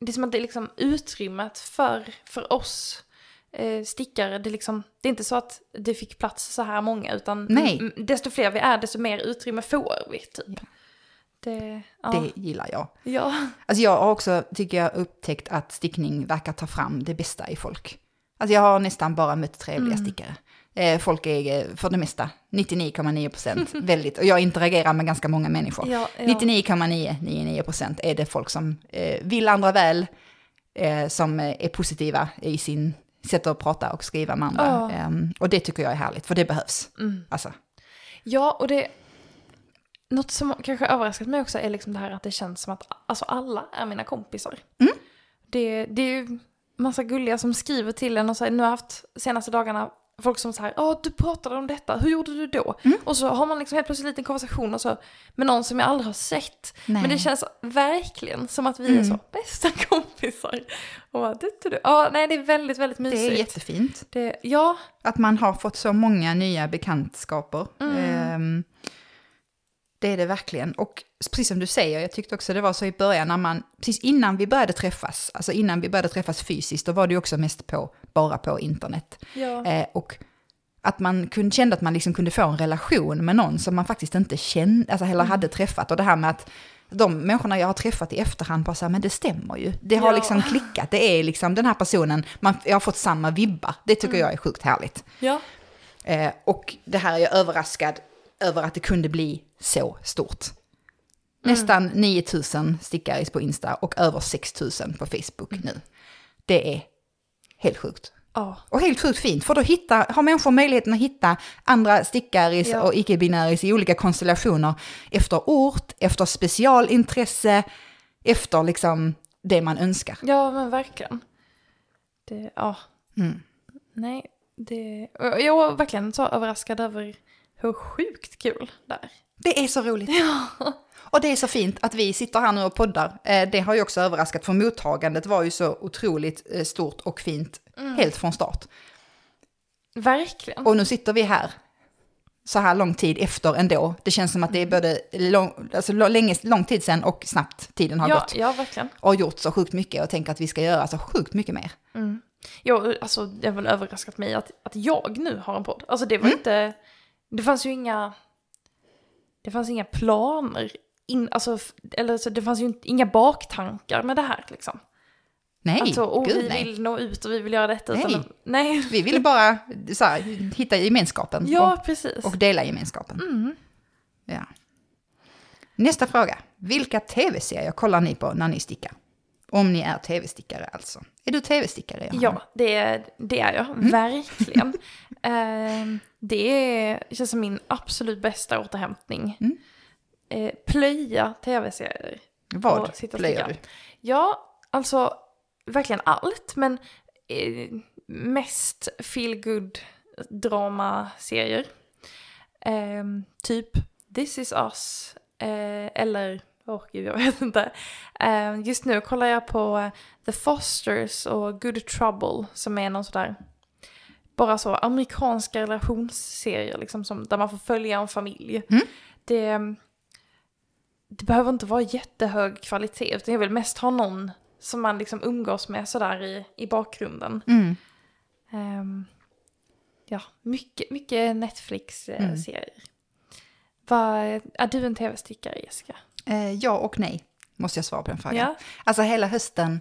det är som att det är liksom utrymmet för, för oss eh, stickare. Det är, liksom, det är inte så att det fick plats så här många utan Nej. desto fler vi är desto mer utrymme får vi typ. Det, ja. Det gillar jag. ja. Alltså jag har också, tycker jag, upptäckt att stickning verkar ta fram det bästa i folk. Alltså jag har nästan bara mött trevliga stickare. Eh, folk är eh, för det mesta 99,9 procent väldigt, och jag interagerar med ganska många människor. Ja, ja. 99,999 procent är det folk som eh, vill andra väl, eh, som eh, är positiva i sin sätt att prata och skriva med andra. Ja. Ehm, och det tycker jag är härligt, för det behövs. Alltså, Ja, och det... Något som kanske överraskat mig också är liksom det här att det känns som att alltså, alla är mina kompisar. Det, det är ju massa gulliga som skriver till en och säger, nu har jag haft senaste dagarna folk som säger, ja du pratade om detta, hur gjorde du då? Och så har man liksom helt plötsligt en liten konversation och så, med någon som jag aldrig har sett. Nej. Men det känns verkligen som att vi är så bästa kompisar. Och bara, du, du, du. Ja, nej det är väldigt, väldigt mysigt. det är jättefint. Det, ja, Att man har fått så många nya bekantskaper. Ehm, det är det verkligen. Och precis som du säger, jag tyckte också det var så i början när man, precis innan vi började träffas, alltså innan vi började träffas fysiskt, då var det ju också mest på, bara på internet. ja. Eh, och att man kunde, kände att man liksom kunde få en relation med någon som man faktiskt inte kände, alltså heller hade träffat. Och det här med att de människorna jag har träffat i efterhand bara så här, men det stämmer ju. Det har Ja. liksom klickat, det är liksom den här personen, man, jag har fått samma vibbar. Det tycker jag är sjukt härligt. ja. Eh, och det här är jag överraskad över att det kunde bli så stort. Nästan 9000 stickaris på Insta och över 6000 på Facebook nu. Det är helt sjukt. Ja. Och helt sjukt fint, för då hitta, har människor möjligheten att hitta andra stickaris Ja. och icke-binäris i olika konstellationer efter ort, efter specialintresse, efter liksom det man önskar. Ja, men verkligen. Det, ja. Mm. Nej, det... Jag var verkligen så överraskad över hur sjukt kul det är. Det är så roligt. Och det är så fint att vi sitter här nu och poddar. Eh, Det har ju också överraskat, för mottagandet var ju så otroligt eh, stort och fint helt från start. Verkligen. Och nu sitter vi här så här lång tid efter ändå. Det känns som att det är både lång, alltså länge, lång tid sedan och snabbt tiden har ja, gått. ja, verkligen. Och gjort så sjukt mycket och tänker att vi ska göra så sjukt mycket mer. Ja, alltså det har väl överraskat mig att, att jag nu har en podd. Alltså det Mm. var inte... Det fanns ju inga... Det fanns inga planer. In, alltså, eller så det fanns ju inga baktankar med det här liksom. Nej, Alltså, och gud vi nej. vill nå ut och vi vill göra detta. Nej. Utan, nej. Vi vill bara så här, hitta gemenskapen Ja, och, precis. och dela gemenskapen. Mm. Ja. Nästa fråga. Vilka tv-serier kollar ni på när ni stickar? Om ni är tv-stickare alltså. Är du tv-stickare? Johanna? Ja, det, det är jag. Mm. Verkligen. Ehm, det är, känns som min absolut bästa återhämtning. Mm. Eh, plöja tv-serier. Vad och sitta och plöjer du? Ja, alltså verkligen allt, men eh, mest feel good dramaserier. Ehm, typ This is us, eh, eller, åh gud jag vet inte. Ehm, just nu kollar jag på eh, The Fosters och Good Trouble som är någon sådär bara så amerikanska relationsserier liksom som, där man får följa en familj. Mm. Det, det behöver inte vara jättehög kvalitet utan jag vill mest ha någon som man liksom umgås med sådär i, i bakgrunden. Mm. Ehm, ja, mycket, mycket Mm. Netflix-serier. Vad, är du en tv-stickare Jessica? Eh, ja och nej, måste jag svara på den frågan. Ja. Alltså hela hösten,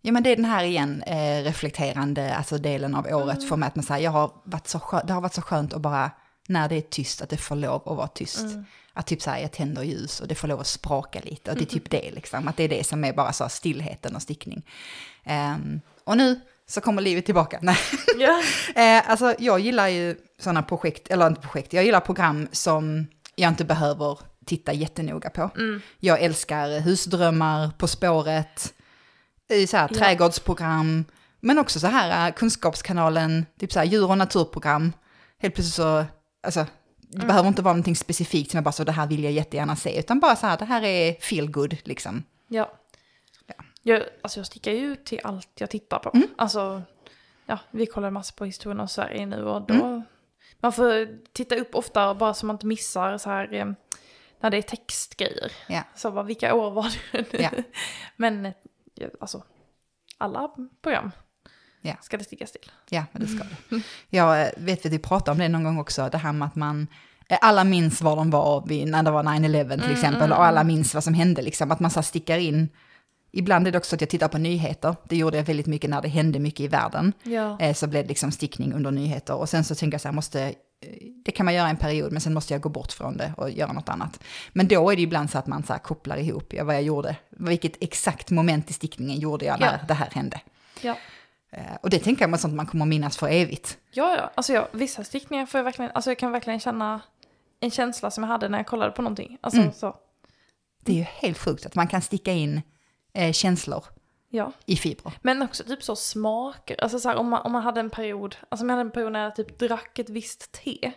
ja men det är den här igen eh, reflekterande alltså delen av året Mm. för mig att man säger, jag har varit så skönt, det har varit så skönt att bara, när det är tyst, att det får lov att vara tyst. Mm. Att typ så här, jag tänder ljus och det får lov att spraka lite och det är typ det liksom, att det är det som är bara så stillheten och stickning. Ehm, och nu så kommer livet tillbaka. Nej. Ja. Eh, alltså jag gillar ju sådana projekt, eller inte projekt, jag gillar program som jag inte behöver titta jättenoga på. Mm. Jag älskar husdrömmar, På spåret, så här, Ja. trädgårdsprogram, men också så här eh, kunskapskanalen, typ så här djur och naturprogram. Helt plötsligt så, alltså det Mm. behöver inte vara någonting specifikt som jag bara så det här vill jag jättegärna se, utan bara så här, det här är feel good liksom. Ja. Ja. Jag, alltså jag stickar ju till allt jag tittar på. Mm. Alltså, ja, vi kollar massor på historien om Sverige nu och då, Mm. man får titta upp ofta bara så man inte missar så här, eh, när det är textgrejer. Ja. Så bara, vilka år var det? Ja. Men, eh, alltså, alla program Ja. ska det stickas till. Ja, men det ska det. Jag eh, vet att vi pratade om det någon gång också, det här med att man, eh, alla minns var de var vid, när det var 9-11 till exempel, och alla minns vad som hände, liksom, att man så stickar in. Ibland är det också att jag tittar på nyheter, det gjorde jag väldigt mycket när det hände mycket i världen. Ja. Eh, så blev det liksom stickning under nyheter. Och sen så tänker jag så här, måste, det kan man göra en period, men sen måste jag gå bort från det och göra något annat. Men då är det ibland så att man så här kopplar ihop ja, vad jag gjorde. Vilket exakt moment i stickningen gjorde jag när Ja. det här hände. Ja. Eh, och det tänker jag är sånt man kommer minnas för evigt. Ja, ja. Alltså jag, vissa stickningar får jag verkligen, alltså jag kan verkligen känna en känsla som jag hade när jag kollade på någonting. Alltså Mm. så, Det är ju helt sjukt att man kan sticka in eh, känslor ja. i fibrer. Men också typ så smaker, alltså så här, om man, om man hade en period, alltså om jag hade en period när jag typ drack ett visst te.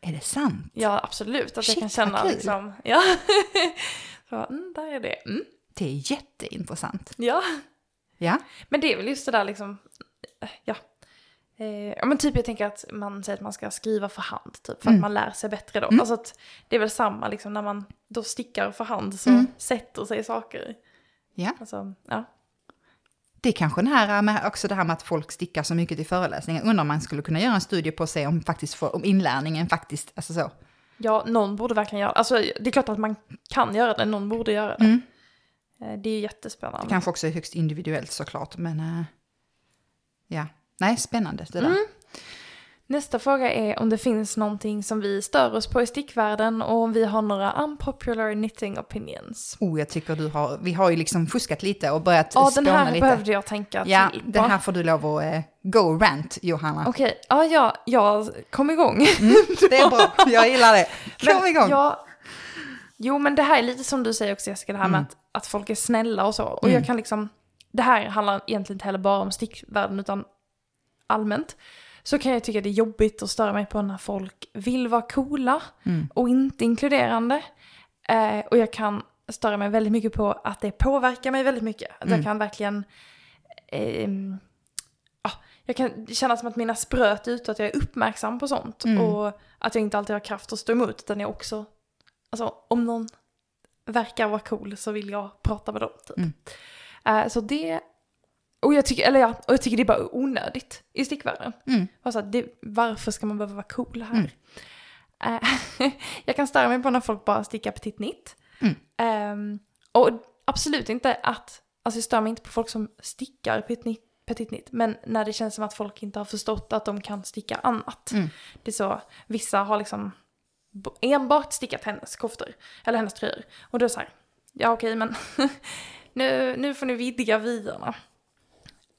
Är det sant? Ja, absolut. Att Shit, jag kan känna kul. liksom, ja. så, mm, där är det. Mm. Det är jätteintressant. Ja. Ja, Men det är väl just det där liksom, ja. Eh, ja men typ jag tänker att man säger att man ska skriva för hand typ, för Mm. att man lär sig bättre då. Alltså att det är väl samma liksom när man då stickar för hand så Mm. sätter sig saker. ja. Alltså, ja. Det är kanske den här med, också det här med att folk stickar så mycket till föreläsningar. Undrar om man skulle kunna göra en studie på att se om, faktiskt för, om inlärningen faktiskt, alltså så. ja, någon borde verkligen göra Alltså det är klart att man kan göra det, någon borde göra det. Mm. Eh, Det är ju jättespännande. Kanske också är högst individuellt såklart, men eh, ja. Nej, spännande det där. Mm. Nästa fråga är om det finns någonting som vi stör oss på i stickvärlden och om vi har några unpopular knitting opinions. Oh, jag tycker du har, vi har ju liksom fuskat lite och börjat Ja, den spåna här lite. behövde jag tänka Ja, till på. den här får du lov att eh, go rant, Johanna. Okej, ja, ja, jag kom igång. Det är bra, jag gillar det. Kom Men igång. Jag, jo, men det här är lite som du säger också Jessica, det här med att, att folk är snälla och så. Och Mm. jag kan liksom, det här handlar egentligen inte heller bara om stickvärlden utan allmänt. Så kan jag tycka det är jobbigt att störa mig på när folk vill vara coola Mm. och inte inkluderande. Eh, och jag kan störa mig väldigt mycket på att det påverkar mig väldigt mycket. Att Mm. jag kan verkligen... ehm, ja, jag kan känna som att mina spröt ut att jag är uppmärksam på sånt. Mm. Och att jag inte alltid har kraft att stå emot utan jag också... Alltså om någon verkar vara cool så vill jag prata med dem. Typ. Mm. Eh, så det... Och jag, tycker, eller ja, och jag tycker det är bara onödigt i stickvärlden. Mm. Bara så att det, varför ska man behöva vara cool här? Mm. Eh, jag kan störa mig på när folk bara stickar petit nitt. Ehm, och absolut inte att, alltså jag stör mig inte på folk som stickar petit nitt, petit nitt, men när det känns som att folk inte har förstått att de kan sticka annat. Mm. Det är så, vissa har liksom enbart stickat hennes koftor, eller hennes tröjor. Och då är det så här, ja okej men nu, nu får ni vidga vyerna.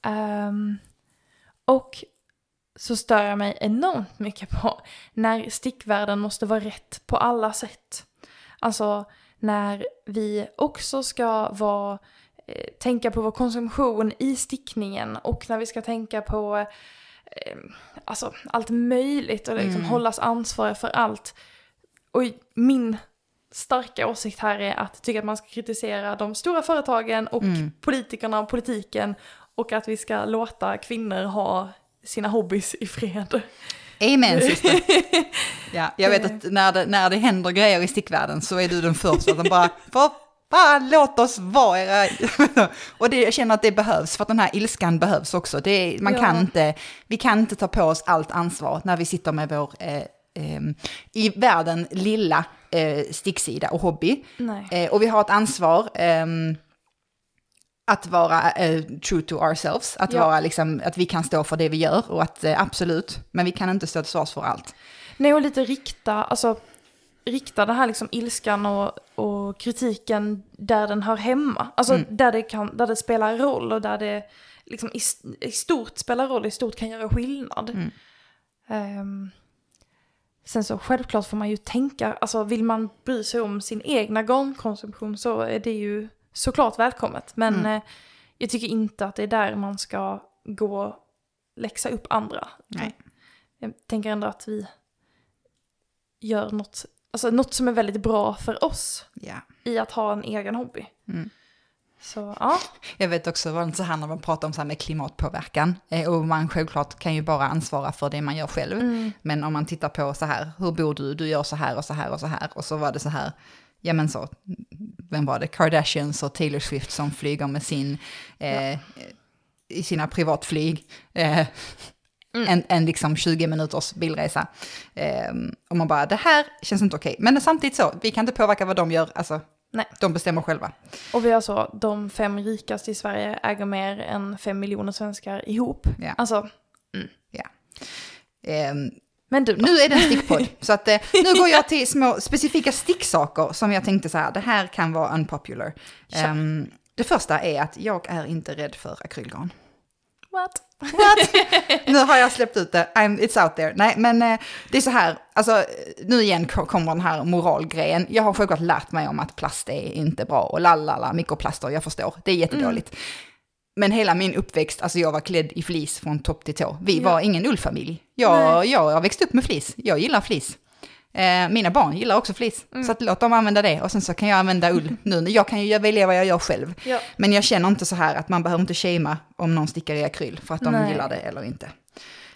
Ehm, och så stör jag mig enormt mycket på när stickvärlden måste vara rätt på alla sätt. Alltså när vi också ska vara, eh, tänka på vår konsumtion i stickningen och när vi ska tänka på eh, alltså, allt möjligt och liksom Mm. hållas ansvariga för allt. Och min starka åsikt här är att tycka att man ska kritisera de stora företagen och Mm. politikerna och politiken och att vi ska låta kvinnor ha sina hobbys i fred. Amen syster. Ja, jag vet att när det, när det händer grejer i stickvärlden så är du den första som bara, fan låt oss vara era... Och det, jag känner att det behövs, för att den här ilskan behövs också. Det man Ja. kan inte, vi kan inte ta på oss allt ansvar när vi sitter med vår, eh, i världen, lilla eh, sticksida och hobby. Eh, och vi har ett ansvar ehm, att vara eh, true to ourselves, att, Ja. vara liksom, att vi kan stå för det vi gör och att eh, absolut, men vi kan inte stå till svars för allt. Nej, och lite rikta, alltså rikta den här liksom ilskan och, och kritiken där den hör hemma. Alltså Mm. där, det kan, där det spelar roll och där det liksom i, i stort spelar roll, i stort kan göra skillnad. Mm. Ehm, sen så självklart får man ju tänka, alltså vill man bry sig om sin egna garnkonsumtion så är det ju såklart välkommet. Men Mm. eh, jag tycker inte att det är där man ska gå och läxa upp andra. Nej. Jag tänker ändå att vi gör något, alltså något som är väldigt bra för oss Ja. i att ha en egen hobby. Mm. Så ja, Jag vet också vad så här när man pratar om så här med klimatpåverkan. Eh, och man självklart kan ju bara ansvara för det man gör själv. Mm. Men om man tittar på så här, hur bor du? Du gör så här och så här och så här. Och så var det så här, ja men så, vem var det? Kardashians och Taylor Swift som flyger med sin, eh, i sina privatflyg. Eh, Mm. en, en liksom 20 minuters bilresa. Eh, och man bara, det här känns inte okej. Men samtidigt så, vi kan inte påverka vad de gör, alltså Nej. de bestämmer själva. och vi har så, de fem rikaste i Sverige äger mer än fem miljoner svenskar ihop. Ja. Alltså, Eh, men du då? Nu är det en stickpodd, så att, eh, nu går jag till små specifika sticksaker som jag tänkte så här, det här kan vara unpopular. Ehm, det första är att jag är inte rädd för akrylgarn. What? Nu har jag släppt ut det, I'm, it's out there. Nej, men eh, det är så här, alltså nu igen ko- kommer den här moralgrejen. Jag har självklart lärt mig om att plast är inte bra och lalala, mikroplaster, jag förstår, det är jättedåligt. Men hela min uppväxt, alltså jag var klädd i flis från topp till tå. Vi Ja. var ingen ullfamilj. Jag, jag har växt upp med flis, jag gillar flis. Eh, mina barn gillar också flis, Mm. så att låt dem använda det och sen så kan jag använda ull nu. Jag kan ju välja vad jag gör själv. Ja. Men jag känner inte så här att man behöver inte shamea om någon stickar i akryl för att de Nej. gillar det eller inte.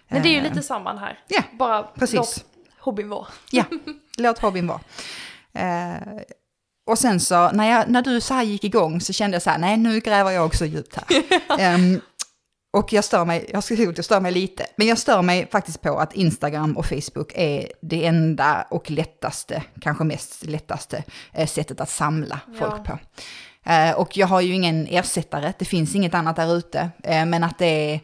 Men det är ju Eh, lite samman här. Ja, Bara precis. låt hobbyn vara. Ja, låt hobbyn vara. Eh, och sen så, när, jag, när du så här gick igång så kände jag så här, nej nu gräver jag också djupt här. Ehm, och jag stör mig, jag ska jag stör mig lite, men jag stör mig faktiskt på att Instagram och Facebook är det enda och lättaste, kanske mest lättaste eh, sättet att samla folk Ja. på. Eh, och jag har ju ingen ersättare, det finns inget annat där ute, eh, men att det är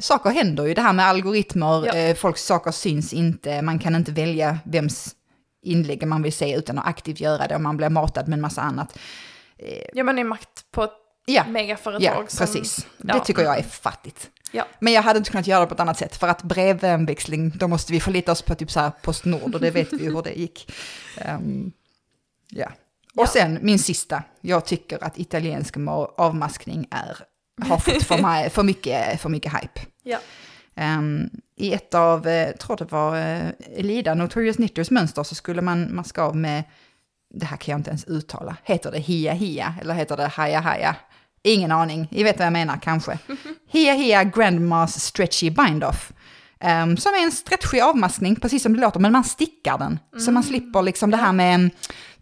saker händer ju, det här med algoritmer, Ja. folks saker syns inte, man kan inte välja vems inlägg man vill se utan att aktivt göra det och man blir matad med en massa annat. Ja det är makt på ett Ja, megaföretag ja som... precis. ja. Det tycker jag är fattigt. Ja. Men jag hade inte kunnat göra det på ett annat sätt, för att brevväxling, då måste vi förlita oss på typ så här Postnord och det vet vi ju hur det gick. Ehm, ja. Och Ja. sen min sista, jag tycker att italiensk ma- avmaskning är, har fått för, mig, för, mycket, för mycket hype. Ja. Ehm, I ett av, eh, jag tror det var uh, Elida, Notorious Knitters mönster, så skulle man maska av med, det här kan jag inte ens uttala, heter det hia hia eller heter det haja haja? Ingen aning, ni vet vad jag menar kanske. Hia hia Grandmas Stretchy Bind Off. Ehm, som är en stretchig avmaskning, precis som det låter, men man stickar den. Så man slipper liksom det här med mm,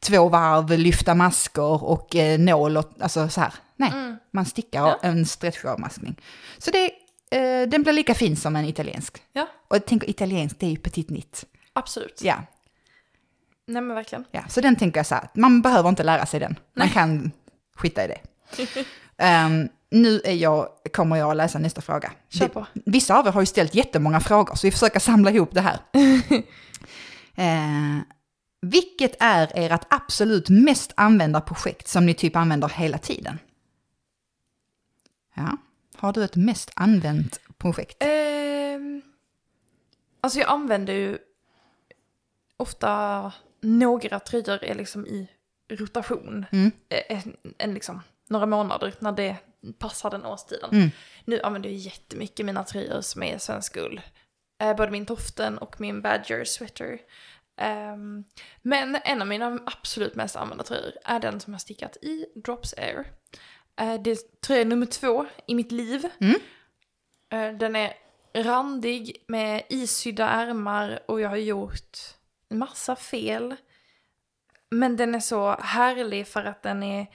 två varv, lyfta masker och eh, nål och alltså så här. Nej, Mm. man stickar Ja. en stretchig avmaskning. Så det, eh, den blir lika fin som en italiensk. Ja, Och jag tänker italiensk, det är ju petit nit. absolut. Ja, Nej men verkligen. ja, så den tänker jag så här, man behöver inte lära sig den. Man Nej. kan skita i det. Ehm, nu är jag, kommer jag att läsa nästa fråga. Kör på. Vissa av er har ju ställt jättemånga frågor, så vi försöker samla ihop det här. eh, vilket är ert absolut mest använda projekt som ni typ använder hela tiden? Ja, har du ett mest använt projekt? Ehm, alltså jag använder ju ofta några tröjor är liksom i rotation. Mm. Eh, En, en liksom, några månader när det passar den årstiden. Mm. Nu använder jag jättemycket mina tröjor som är svensk ull. Eh, både min toften och min badger sweater. Ehm, men en av mina absolut mest använda tröjor är den som jag stickat i Drops Air. Eh, det är tröja nummer två i mitt liv. Mm. Eh, den är randig med isydda ärmar och jag har gjort massa fel. Men den är så härlig för att den är...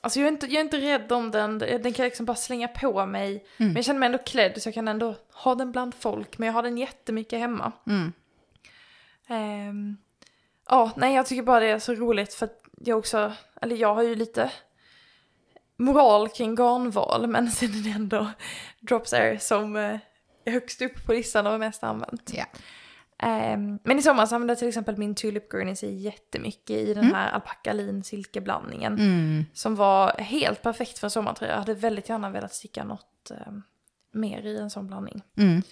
Alltså jag är, inte, jag är inte rädd om den, den kan jag liksom bara slänga på mig. Mm. Men jag känner mig ändå klädd så jag kan ändå ha den bland folk. Men jag har den jättemycket hemma. Mm. Ehm, Ja, nej jag tycker bara det är så roligt för att jag också, eller jag har ju lite moral kring garnval men sen är det ändå Drops Air som eh, är högst upp på listan och mest använt. Ja. Ehm, men i somras använde jag till exempel min Tulip Guernsey jättemycket i den här alpacka lin silkeblandningen. Mm. Som var helt perfekt för en sommartröja. Jag hade väldigt gärna velat sticka något eh, mer i en sån blandning. Mm.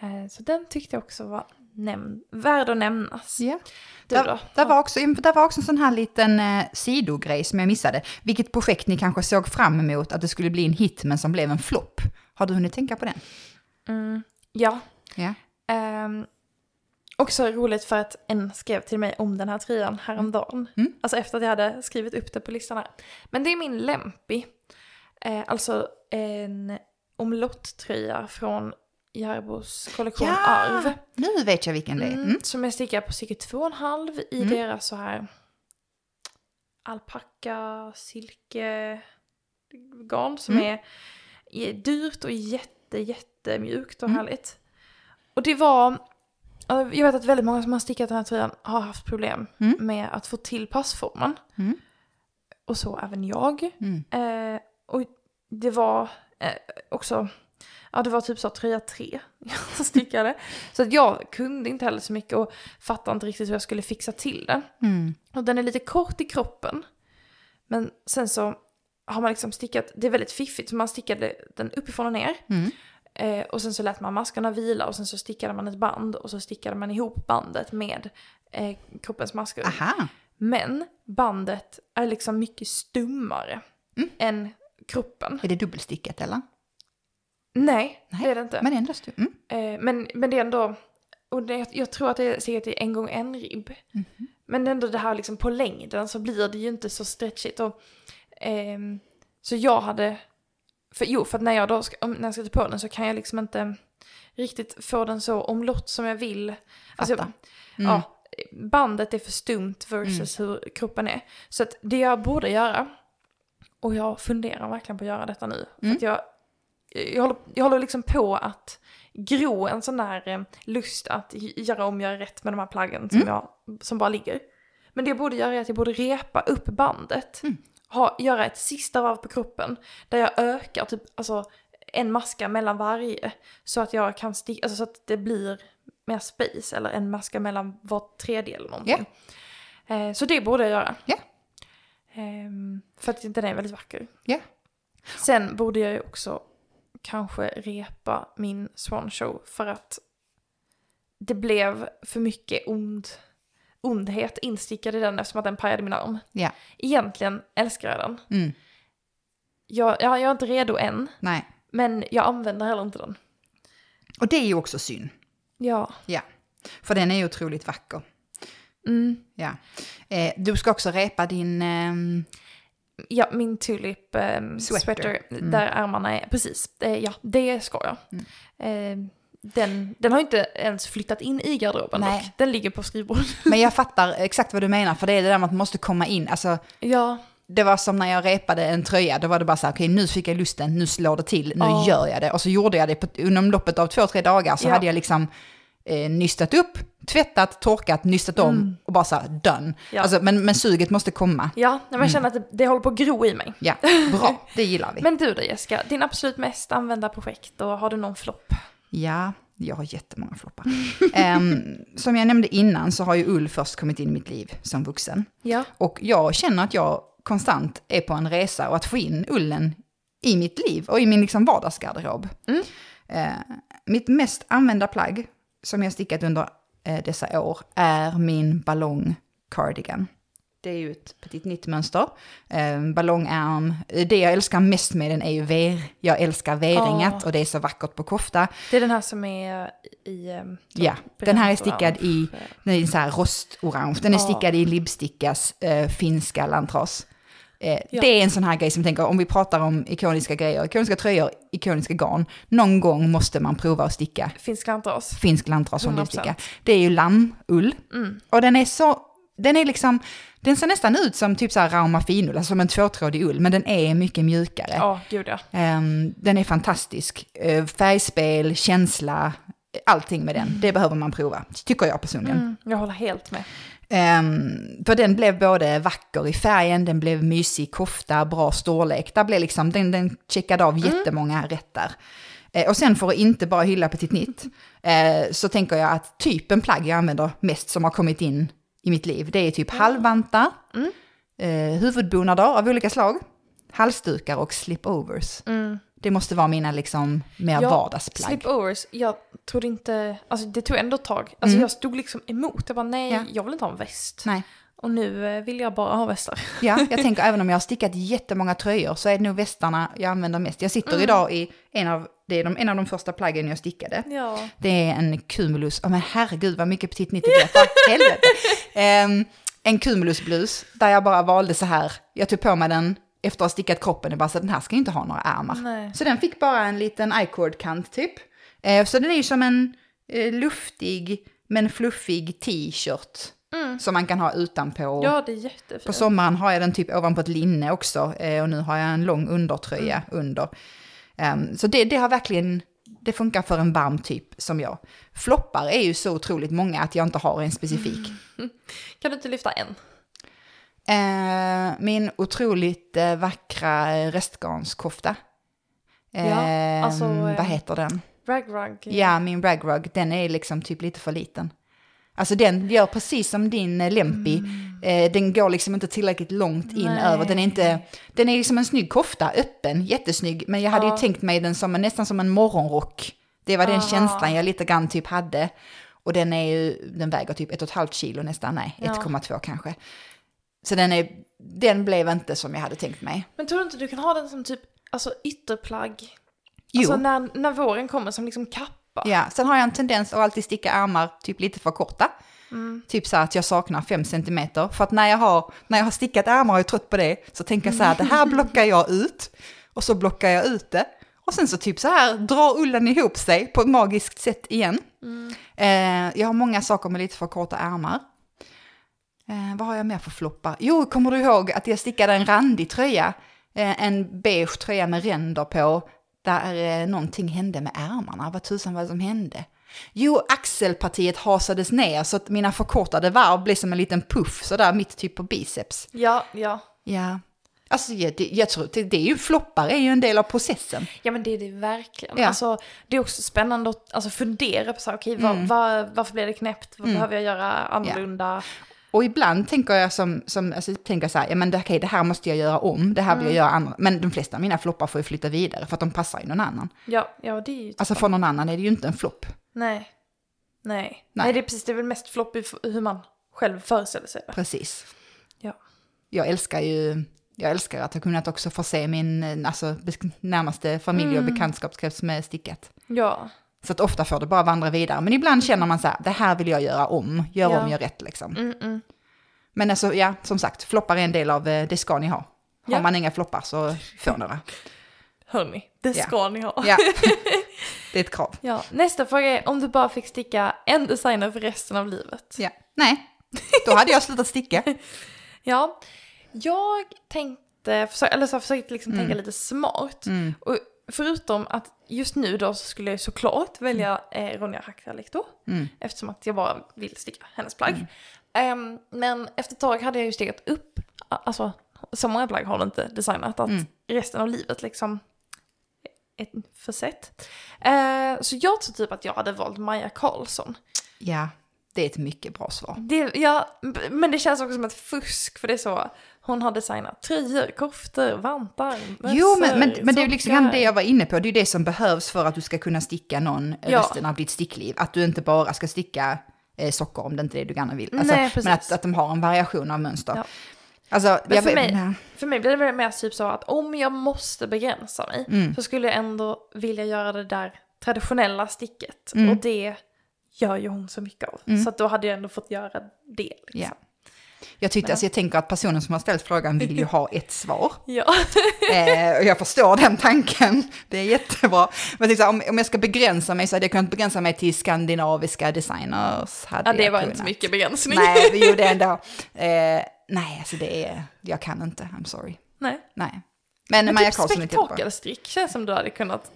Eh, så den tyckte jag också var näm- värd att nämnas. Ja. Du Där, då? där, var också, där var också en sån här liten eh, sidogrej som jag missade. Vilket projekt ni kanske såg fram emot att det skulle bli en hit men som blev en flopp. Har du hunnit tänka på den? Mm, ja. Ja. Ehm, Också roligt för att en skrev till mig om den här tröjan häromdagen. Mm. Alltså efter att jag hade skrivit upp det på listan här. Men det är min Lempi. Eh, alltså en omlotttröja från Järbos kollektion Arv. nu vet jag vilken det är. Mm, Mm. Som jag stickar på cirka två och en halv i Mm. deras så här alpacka, silke garn som Mm. är, är dyrt och jätte, jättemjukt och Mm. härligt. Och det var, jag vet att väldigt många som har stickat den här tröjan har haft problem Mm. med att få till passformen. Mm. Och så även jag. Mm. Eh, och det var eh, också, ja det var typ så tröja tre jag stickade. Så att jag kunde inte heller så mycket och fattade inte riktigt hur jag skulle fixa till den. Mm. Och den är lite kort i kroppen. Men sen så har man liksom stickat, det är väldigt fiffigt, så man stickade den uppifrån och ner. Mm. Eh, och sen så lät man maskarna vila och sen så stickade man ett band och så stickade man ihop bandet med eh, kroppens masker. Aha. Men bandet är liksom mycket stummare Mm. än kroppen. Är det dubbelstickat eller? Nej, Nej, det är det inte. Men ändå stum. Mm. Eh, men, men det är ändå, och det, jag tror att det är säkert en gång en ribb. Mhm. Men ändå det här liksom på längden så blir det ju inte så stretchigt. Och, ehm, så jag hade, för, jo för att när jag då ska, när jag ska på den så kan jag liksom inte riktigt få den så omlott som jag vill. Alltså, Fattar. Mm. ja, bandet är för stumt versus hur kroppen är. Så att det jag borde göra, och jag funderar verkligen på att göra detta nu, för Mm. att jag, jag, håller, jag håller liksom på att gro en sån där eh, lust att göra om, göra rätt med de här plaggen som, Mm. jag, som bara ligger. Men det jag borde göra är att jag borde repa upp bandet. Mm. Ha, göra ett sista varv på kroppen där jag ökar typ alltså, en maska mellan varje. Så att jag kan sticka, alltså så att det blir mer space eller en maska mellan var tredje eller någonting. Eh, så det borde jag göra. Ja. Ehm, för att den är väldigt vacker. Ja. Sen borde jag ju också kanske repa min Swan Show för att det blev för mycket ond, ondhet instickad i den eftersom att den pajade min arm. Ja. Egentligen älskar jag den. Mm. Jag, jag, jag är inte redo än, Nej. men jag använder heller inte den. Och det är ju också synd. Ja. Ja. För den är ju otroligt vacker. Mm. Ja. Eh, du ska också repa din... ehm, Ja, min tulip ehm, Sweater. sweater, Mm. där ärmarna är, precis, eh, ja, det ska jag. Eh, den, den har inte ens flyttat in i garderoben Nej. dock. Den ligger på skrivbordet. Men jag fattar exakt vad du menar, för det är det där med att man måste komma in. Alltså, ja, det var som när jag repade en tröja, då var det bara så här, okej nu fick jag lusten, nu slår det till, nu Ja. gör jag det. Och så gjorde jag det på, inom loppet av två, tre dagar så Ja. hade jag liksom eh, nystat upp, tvättat, torkat, nystat om och bara så här, done. Mm. Ja. Alltså, men, men suget måste komma. ja men jag känner att det, det håller på att gro i mig. Ja, bra, det gillar vi. Men du då Jessica, din absolut mest använda projekt och har du någon flopp? Ja, jag har jättemånga floppar. Ehm, som jag nämnde innan så har ju ull först kommit in i mitt liv som vuxen. Ja. Och jag känner att jag konstant är på en resa och att få in ullen i mitt liv och i min liksom vardagsgarderob. Mm. Eh, mitt mest använda plagg som jag stickat under eh, dessa år är min ballong cardigan. Det är ju ett petit nytt mönster. Eh, ballongärm. Eh, Det jag älskar mest med den är ju ver. Jag älskar veringat Ah. och det är så vackert på kofta. Det är den här som är i... ehm, Ja, den här är stickad i, den är så här rostorange. Den är Ja. stickad i Libstickas eh, finska lantras. Eh, Ja. Det är en sån här grej som tänker, om vi pratar om ikoniska grejer, ikoniska tröjor, ikoniska garn, någon gång måste man prova att sticka Finsk lantras. finsk lantras från 100%. Libsticka. Det är ju lammull. Mm. Och den är så, den är liksom, den ser nästan ut som typ så här rauma finull, alltså som en tvåtrådig ull, men den är mycket mjukare. Ja, gud ja. Ehm, den är fantastisk. Uh, färgspel, känsla, allting med den. Det behöver man prova, tycker jag personligen. Mm, jag håller helt med. Ehm, för den blev både vacker i färgen, den blev mysig kofta, bra storlek. Där blev liksom, den, den checkade av jättemånga rätt där. Eh, och sen för att inte bara hylla Petit Nitt, eh, så tänker jag att typen plagg jag använder mest som har kommit in i mitt liv, det är typ halvvantar, Mm. eh, huvudbonader av olika slag, halsdukar och slipovers. Mm. Det måste vara mina liksom mer Ja, vardagsplagg. Slipovers, jag trodde inte, alltså det tog ändå ett tag. Alltså Mm. jag stod liksom emot, jag bara nej, Ja. jag vill inte ha en väst. Nej. Och nu eh, vill jag bara ha västar. Ja, jag tänker även om jag har stickat jättemånga tröjor så är det nog västarna jag använder mest. Jag sitter idag i en av, det är de, en av de första plaggen jag stickade. Ja. Det är en Cumulus, oh, men herregud vad mycket Petit 90 blev, för helvete. Ehm, en Cumulus-blus där jag bara valde så här, jag tog på mig den efter att ha stickat kroppen, och bara så den här ska ju inte ha några ärmar. Nej. Så den fick bara en liten i-cord-kant typ. Eh, så den är ju som en eh, luftig men fluffig t-shirt som man kan ha utanpå. Mm. ja, det är På jättefint. sommaren har jag den typ ovanpå ett linne också eh, och nu har jag en lång undertröja under. Ehm, så det, det har verkligen, det funkar för en varm typ som jag. Floppar är ju så otroligt många att jag inte har en specifik. Kan du inte lyfta en? Eh, min otroligt eh, vackra restgarnskofta. Ja, alltså, vad heter den? Rag rug. Ja, min ragrug, den är liksom typ lite för liten. Alltså den gör precis som din eh, Lempi. Eh, den går liksom inte tillräckligt långt in Mm. Nej. över. Den är inte, den är liksom en snygg kofta, öppen, jättesnygg. Men jag hade Ja. ju tänkt mig den som nästan som en morgonrock. Det var den Aha. känslan jag lite grann typ hade. Och den är ju, den väger typ ett och ett halvt kilo nästan, nej, Ja. 1,2 kanske. Så den är, den blev inte som jag hade tänkt mig. Men tror du inte du kan ha den som typ alltså, ytterplagg? Jo. Alltså när, när våren kommer som liksom kappa. Ja, sen har jag en tendens att alltid sticka ärmar typ lite för korta. Typ så att jag saknar 5 cm. För att när jag har, när jag har stickat ärmar och är trött på det så tänker jag så här att det här blockar jag ut. Och så blockar jag ut det. Och sen så typ så här drar ullen ihop sig på ett magiskt sätt igen. Eh, jag har många saker med lite för korta ärmar. Eh, vad har jag mer för floppar? Jo, kommer du ihåg att jag stickade en randig tröja? Eh, en beige tröja med ränder på. Där eh, någonting hände med ärmarna. Vad tusan var det som hände? Jo, axelpartiet hasades ner så att mina förkortade varv blev som en liten puff sådär mitt typ på biceps. Ja, ja. Ja. Alltså jag, jag tror det, det är ju floppar är ju en del av processen. Ja men det är det verkligen. Ja. Alltså, det är också spännande att alltså, fundera på så här, okej, Mm. vad, vad, varför blev det knäppt? Vad behöver jag göra annorlunda? Och ibland tänker jag som, som alltså, tänker så här, ja men det, okej, det här måste jag göra om, det här vill jag Mm. göra andra. Men de flesta av mina floppar får ju flytta vidare för att de passar ju någon annan. Ja, ja det är ju... Alltså för någon annan är det ju inte en flopp. Nej. Nej. Nej. Det är precis, det är väl mest flopp i hur man själv föreställer sig det. Precis. Ja. Jag älskar ju, jag älskar att ha kunnat också förse min eh, alltså, närmaste familj och bekantskapskrets med stickat. Ja. Så att ofta får det bara vandra vidare. Men ibland känner man så här, det här vill jag göra om, gör Ja. om, gör rätt liksom. Mm, mm. Men alltså, ja, som sagt, floppar är en del av, eh, det ska ni ha. Har Ja. man inga floppar så får några. Hörni, det Ja. ska ni ha. Ja, det är ett krav. Ja. Nästa fråga är om du bara fick sticka en designer för resten av livet. Ja. Nej, då hade jag slutat sticka. Ja, jag tänkte, eller så försökte liksom tänka lite smart. Mm. Och förutom att just nu då så skulle jag såklart välja eh, Ronja Hackra-lektor. Mm. Eftersom att jag bara vill sticka hennes plagg. Ehm, men efter ett tag hade jag ju stickat upp, alltså så många plagg har du inte designat att Mm. resten av livet liksom ett försett. Eh, så jag tror typ att jag hade valt Maja Karlsson. Ja, det är ett mycket bra svar. Det, ja, men det känns också som ett fusk för det är så. Hon har designat tröjor, koftor, vantar, Jo, men, men, mössor, men det är ju liksom det jag var inne på. Det är ju det som behövs för att du ska kunna sticka någon Ja. resten av ditt stickliv. Att du inte bara ska sticka eh, socker om det inte är det du gärna vill. Alltså, Nej, men att, att de har en variation av mönster. Ja. Alltså, Men för mig- nej. För mig blir det mer typ så att om jag måste begränsa mig Mm. så skulle jag ändå vilja göra det där traditionella sticket. Mm. Och det gör ju hon så mycket av. Så att då hade jag ändå fått göra det. Liksom. Ja. Jag, tyckte, alltså, jag tänker att personen som har ställt frågan vill ju ha ett svar. Ja. Eh, och jag förstår den tanken, det är jättebra. Men liksom, om, om jag ska begränsa mig så hade jag kunnat begränsa mig till skandinaviska designers. Hade ja, det var kunnat. inte så mycket begränsning. Nej, vi gjorde ändå. Eh, nej, alltså det är, jag kan inte, I'm sorry. Nej. Nej. Men, Men Maja typ Karlsson är jättebra. spektakelstrick känns som du hade kunnat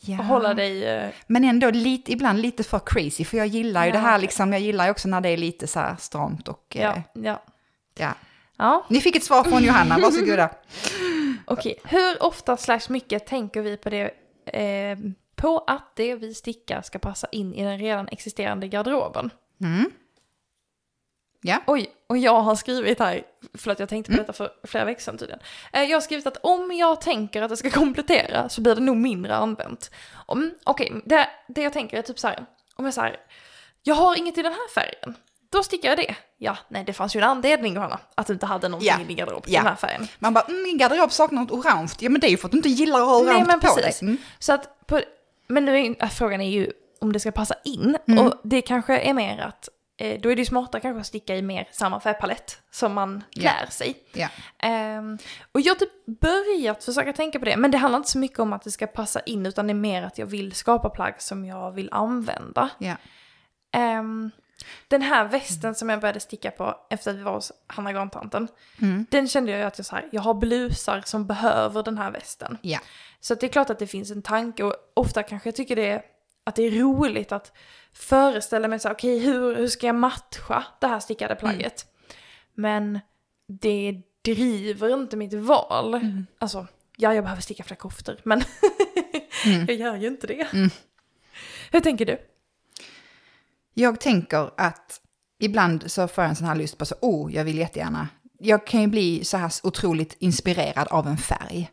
Ja. hålla dig... eh, Men ändå lite, ibland lite för crazy, för jag gillar ju Ja, det här liksom, jag gillar ju också när det är lite så här stramt och eh, Ja, ja. ja. Ja, Ni fick ett svar från Johanna, varsågoda. okej. Hur ofta slash mycket tänker vi på det eh, på att det vi stickar ska passa in i den redan existerande garderoben? Mm. Ja. Oj, och jag har skrivit här, förlåt jag tänkte på detta för flera veckor sedan tydligen. Eh, Jag har skrivit att om jag tänker att det ska komplettera så blir det nog mindre använt. Okej, det, det jag tänker är typ så här, om jag så här, jag har inget i den här färgen. då stickar jag det. Ja, nej det fanns ju en anledning Johanna, att du inte hade någonting Ja. i din garderob i den här färgen. Man bara, mm, min garderob saknar något orange. Ja men det är ju för att du inte gillar att ha Nej, orange men på precis. dig. Mm. Så att, på, men nu är, äh, frågan är ju om det ska passa in. Mm. Och det kanske är mer att, då är det ju smartare kanske att sticka i mer samma färgpalett som man klär sig. Ja. Ehm, och jag har typ börjat försöka tänka på det, men det handlar inte så mycket om att det ska passa in, utan det är mer att jag vill skapa plagg som jag vill använda. Ja. Ehm, den här västen som jag började sticka på efter att vi var hos Hanna Grantanten, Mm. den kände jag ju att jag, så här, jag har blusar som behöver den här västen. Så det är klart att det finns en tanke och ofta kanske jag tycker det är, att det är roligt att föreställa mig så här, okej hur, hur ska jag matcha det här stickade plagget? Men det driver inte mitt val. Alltså, ja jag behöver sticka fler koftor, men jag gör ju inte det. Hur tänker du? Jag tänker att ibland så får jag en sån här lust på så, oh, jag vill jättegärna. Jag kan ju bli så här otroligt inspirerad av en färg.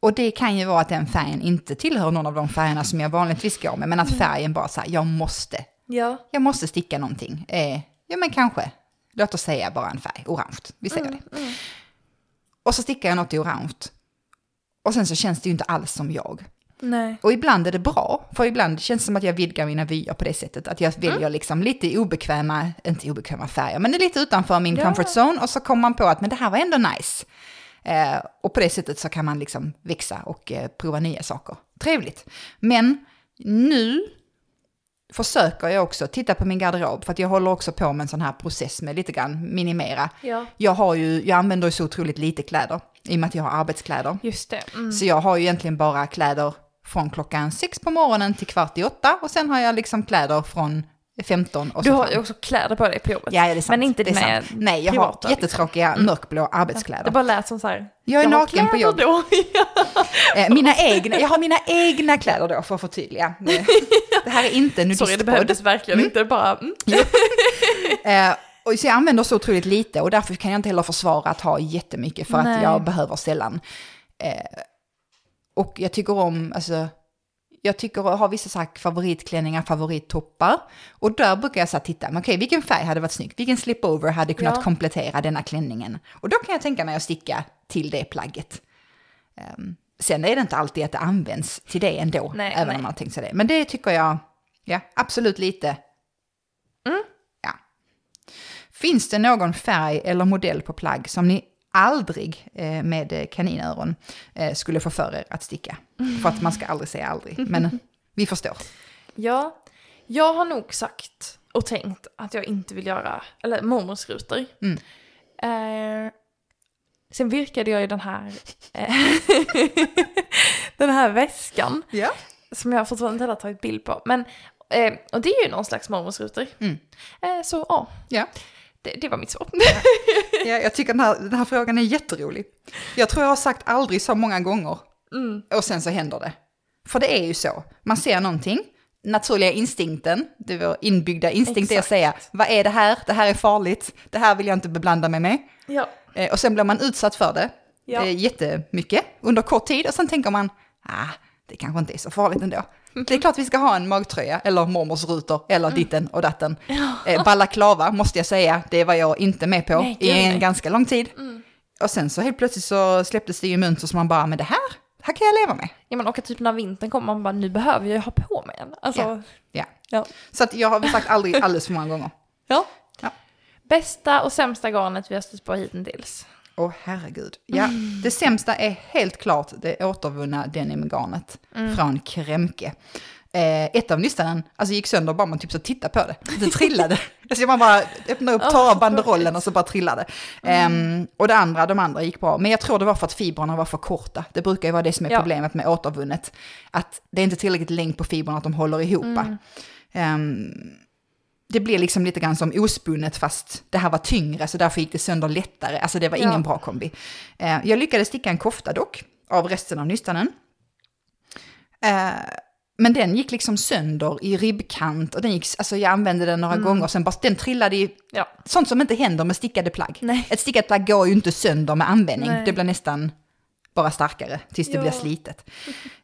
Och det kan ju vara att den färgen inte tillhör någon av de färgerna som jag vanligtvis går med, men att färgen bara så här, jag måste, Ja. jag måste sticka någonting. Eh, ja men kanske, låt oss säga bara en färg, orange, vi säger det. Och så stickar jag något i orange. Och sen så känns det ju inte alls som jag. Nej. Och ibland är det bra, för ibland känns det som att jag vidgar mina vyer på det sättet. Att jag väljer liksom lite obekväma, inte obekväma färger, men det är lite utanför min Ja. comfort zone. Och så kommer man på att men det här var ändå nice. Eh, och på det sättet så kan man liksom växa och eh, prova nya saker. Trevligt. Men nu försöker jag också titta på min garderob, för att jag håller också på med en sån här process med lite grann minimera. Ja. Jag, har ju, jag använder ju så otroligt lite kläder, i och med att jag har arbetskläder. Just det. Mm. Så jag har ju egentligen bara kläder från klockan sex på morgonen till kvart i åtta och sen har jag liksom kläder från 15 och Du har ju också kläder på dig på jobbet. Ja, det är sant. Men inte det dina sant. Nej, jag privata, har jättetråkiga mörkblå arbetskläder. Det bara lät som så här. Jag är har naken på kläder jobb. Då. Eh, mina egna, jag har mina egna kläder då, för att förtydliga. Det, här är inte Sorry, det nudistpodd. behövdes verkligen inte. Bara, mm. Eh, och så jag använder så otroligt lite och därför kan jag inte heller försvara att ha jättemycket för Nej. att jag behöver sällan. Eh, och jag tycker om, alltså, jag tycker att ha vissa så här favoritklänningar, favorittoppar. Och där brukar jag så här titta, men okej, vilken färg hade varit snyggt? Vilken slipover hade kunnat Ja. komplettera denna klänningen? Och då kan jag tänka mig att sticka till det plagget. Ehm, sen är det inte alltid att det används till det ändå, Nej, även nej. om man har tänkt sig det. Men det tycker jag, ja, absolut lite. Mm. Ja. Finns det någon färg eller modell på plagg som ni aldrig eh, med kaninöron eh, skulle få för er att sticka? För att man ska aldrig säga aldrig, men vi förstår. Ja, jag har nog sagt och tänkt att jag inte vill göra, eller mormorsrutor. Mm. Eh, sen virkade jag ju den här, eh, den här väskan Ja. som jag fortfarande inte har tagit bild på. Men, eh, och det är ju någon slags mormorsrutor. Mm. Eh, så ja, Ja. det, det var mitt svar. ja, jag tycker den här, den här frågan är jätterolig. Jag tror jag har sagt aldrig så många gånger Mm. och sen så händer det. För det är ju så, man ser någonting, naturliga instinkten, det är vår inbyggda instinkt är att säga, vad är det här? Det här är farligt, det här vill jag inte beblanda mig med. Ja, Eh, och sen blir man utsatt för det Ja. jättemycket under kort tid och sen tänker man, ah, det kanske inte är så farligt ändå. Det är klart vi ska ha en magtröja eller mormors rutor eller Mm. ditten och datten. Eh, balaklava måste jag säga, det var jag inte med på Nej, i en. Mm. ganska lång tid. Och sen så helt plötsligt så släpptes det ju mönster som man bara, men det här, här kan jag leva med. ja men och typ när vintern kommer man bara, nu behöver jag ju ha på mig en. Alltså, Ja. Ja. ja. Så att jag har sagt aldrig alldeles för många gånger. ja. Ja. Bästa och sämsta garnet vi har stött på hittills. Åh herregud. Ja, det sämsta är helt klart det återvunna denimgarnet från Kremke. Eh, ett av nystanen alltså gick sönder bara man typ så tittade på det. Det trillade. alltså man bara öppnade upp, tar av banderollen och så bara trillade. Ehm, och det andra, de andra gick bra. Men jag tror det var för att fibrerna var för korta. Det brukar ju vara det som är Ja. problemet med återvunnet. Att det är inte tillräckligt längd på fibrerna att de håller ihop. Ehm, det blir liksom lite grann som ospunnet fast det här var tyngre så därför gick det sönder lättare. Alltså det var Ja. ingen bra kombi. Eh, jag lyckades sticka en kofta dock av resten av nystanen. Eh, men den gick liksom sönder i ribbkant och den gick, alltså jag använde den några gånger sen bara, den trillade i, Ja. sånt som inte händer med stickade plagg. Nej. Ett stickat plagg går ju inte sönder med användning, Nej. det blir nästan bara starkare tills det Ja. blir slitet.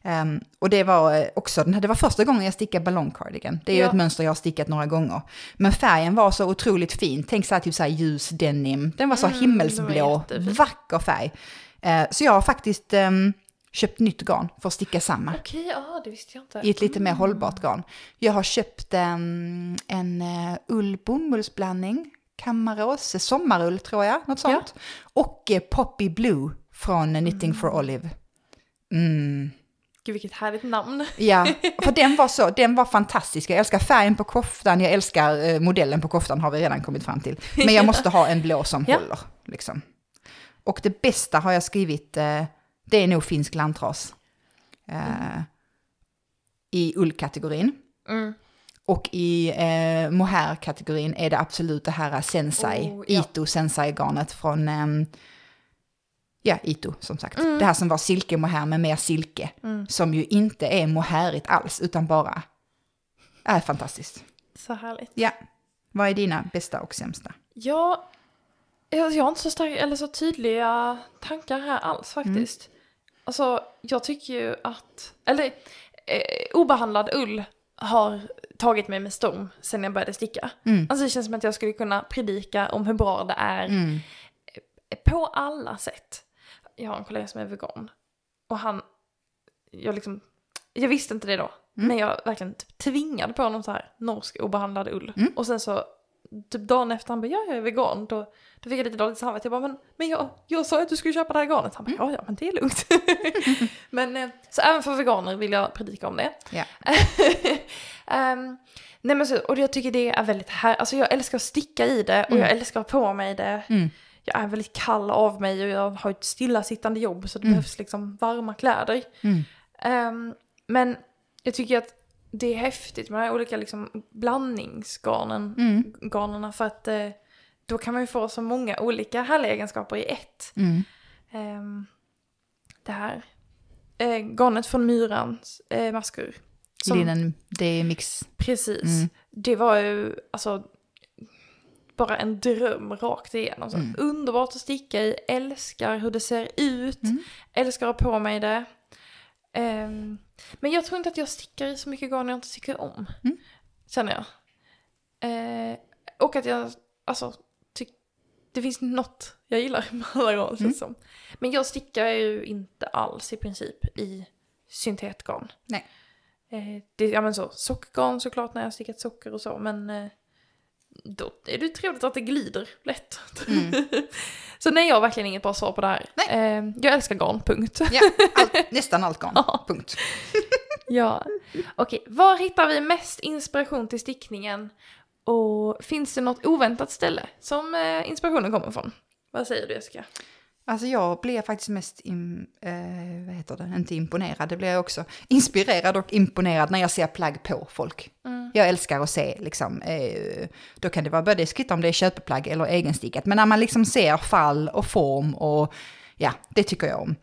Ehm, och det var eh, också, den här- det var första gången jag stickade ballongcardigan. Det är ju Ja. ett mönster jag har stickat några gånger. Men färgen var så otroligt fin. Tänk så här typ så här ljus denim. Den var så Mm, var himmelsblå, jättefin. vacker färg. Eh, så jag har faktiskt ehm, köpt nytt garn för att sticka samma. Okej, ja det visste jag inte. I ett lite mer hållbart garn. Jag har köpt ehm, en uh, ull-bomullsblandning. Kammarose, sommarull tror jag, något sånt. Och eh, Poppy Blue från eh, Knitting for Olive. Mm. Gud vilket härligt namn. Ja, för den var så, den var fantastisk. Jag älskar färgen på koftan, jag älskar eh, modellen på koftan har vi redan kommit fram till. Men jag måste ha en blå som Ja. håller, liksom. Och det bästa har jag skrivit, eh, det är nog finsk lantras. Eh, I ullkategorin. Mm. Och i eh, mohair-kategorin är det absolut det här Sensai, Oh, ja. Ito Sensai-garnet från, ja, Ito som sagt. Mm. Det här som var silke-mohair med mer silke. Som ju inte är mohairigt alls, utan bara är fantastiskt. Så härligt. Ja, vad är dina bästa och sämsta? Ja, jag jag har inte så, stark, eller så tydliga tankar här alls faktiskt. Alltså, jag tycker ju att, eller eh, obehandlad ull har tagit mig med storm sen jag började sticka. Mm. Alltså det känns som att jag skulle kunna predika om hur bra det är Mm. på alla sätt. Jag har en kollega som är vegan och han, jag liksom, jag visste inte det då, Mm. men jag verkligen typ tvingade på honom så här norsk obehandlad ull. Mm. Och sen så, typ dagen efter han bara, ja jag är vegan, då, då fick jag lite dåligt samvete. Jag bara, men, men jag, jag sa att du skulle köpa det här garnet. Han bara, Mm. ja ja men det är lugnt. men, eh, så även för veganer vill jag predika om det. Ja. Ehm, nej men så, och jag tycker det är väldigt här, alltså jag älskar att sticka i det och jag älskar att ha på mig det. Mm. Jag är väldigt kall av mig och jag har ett stillasittande jobb så det behövs liksom varma kläder. Mm. Ehm, men jag tycker att det är häftigt med de här olika liksom blandningsgarnen, Mm. garnerna för att eh, då kan man ju få så många olika härliga egenskaper i ett. Mm. Ehm, det här eh, garnet från Myrans eh, maskur. som- Linnen, det är mix. Precis. Mm. Det var ju alltså bara en dröm rakt igenom. Så Mm. Underbart att sticka i, älskar hur det ser ut, Mm. älskar att ha på mig det. Ehm, men jag tror inte att jag stickar i så mycket garn jag inte tycker om. Mm. Känner jag. Eh, och att jag, alltså, tyck, det finns något jag gillar med alla garn Mm. som. Men jag stickar ju inte alls i princip i syntetgarn. Nej. Eh, det, ja men så, sockergarn såklart när jag stickat socker och så, men eh, då är det trevligt att det glider lätt. Mm. så nej, jag har verkligen inget bra svar på det här. Nej. Eh, jag älskar garn, punkt. Ja, allt, nästan allt garn. Ja. Punkt. ja. Okej, var hittar vi mest inspiration till stickningen? Och finns det något oväntat ställe som eh, inspirationen kommer från? Vad säger du Jessica? Alltså jag blir faktiskt mest, im, eh, vad heter det, inte imponerad, det blir jag också. Inspirerad och imponerad när jag ser plagg på folk. Mm. Jag älskar att se, liksom, eh, då kan det vara både skritt om det är köpeplagg eller egenstickat, men när man liksom ser fall och form och ja, det tycker jag om.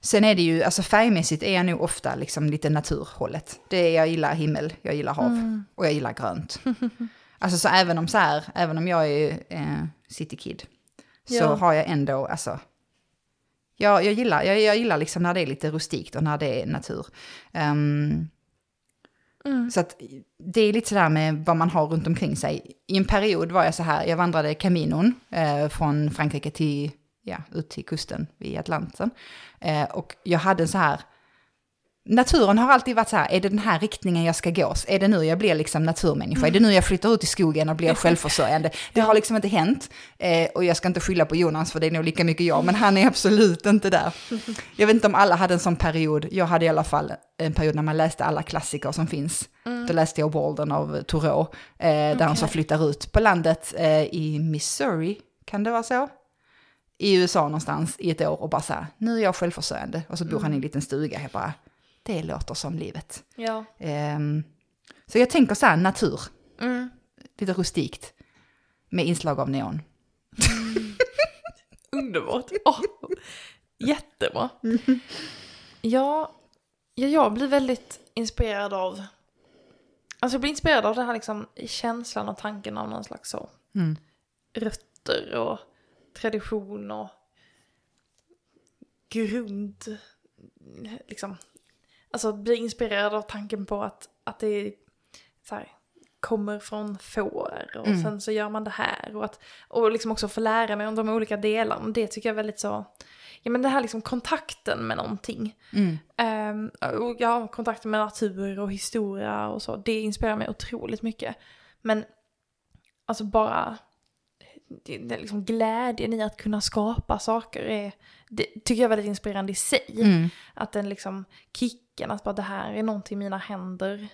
Sen är det ju, alltså färgmässigt är jag nog ofta liksom lite naturhållet. Det är, jag gillar himmel, jag gillar hav och jag gillar grönt. alltså så även om så här, även om jag är eh, city kid, så Ja. har jag ändå, alltså, jag, jag, gillar, jag, jag gillar liksom när det är lite rustikt och när det är natur. Ehm, Mm. så att det är lite sådär med vad man har runt omkring sig. I en period var jag så här, jag vandrade Caminon eh, från Frankrike till, ja, ut till kusten vid Atlanten. Eh, och jag hade så här, naturen har alltid varit så här, är det den här riktningen jag ska gå? Är det nu jag blir liksom naturmänniska? Är det nu jag flyttar ut i skogen och blir självförsörjande? Det har liksom inte hänt. Eh, och jag ska inte skylla på Jonas, för det är nog lika mycket jag, men han är absolut inte där. Jag vet inte om alla hade en sån period. Jag hade i alla fall en period när man läste alla klassiker som finns. Då läste jag Walden av Thoreau, eh, där han så flyttar ut på landet eh, i Missouri, kan det vara så? I USA någonstans i ett år och bara så här, nu är jag självförsörjande. Och så bor han i en liten stuga. Jag bara, det låter som livet. Ja. Ehm, så jag tänker så här, natur, Mm. lite rustikt, med inslag av neon. Underbart. Åh, jättebra. Ja, ja, jag blir väldigt inspirerad av... Alltså jag blir inspirerad av den här liksom känslan och tanken av någon slags så Mm. rötter och tradition och grund, liksom, alltså blir inspirerad av tanken på att, att det här, kommer från får och Mm. sen så gör man det här och att, och liksom också få lära mig om de olika delarna. Det tycker jag är väldigt så, ja men det här liksom kontakten med någonting. Mm. Ehm, och ja, kontakten med natur och historia och så, det inspirerar mig otroligt mycket. Men alltså bara det, det liksom glädjen i att kunna skapa saker är, det tycker jag är väldigt inspirerande i sig. Mm. Att den liksom kicken, att bara det här är någonting mina händer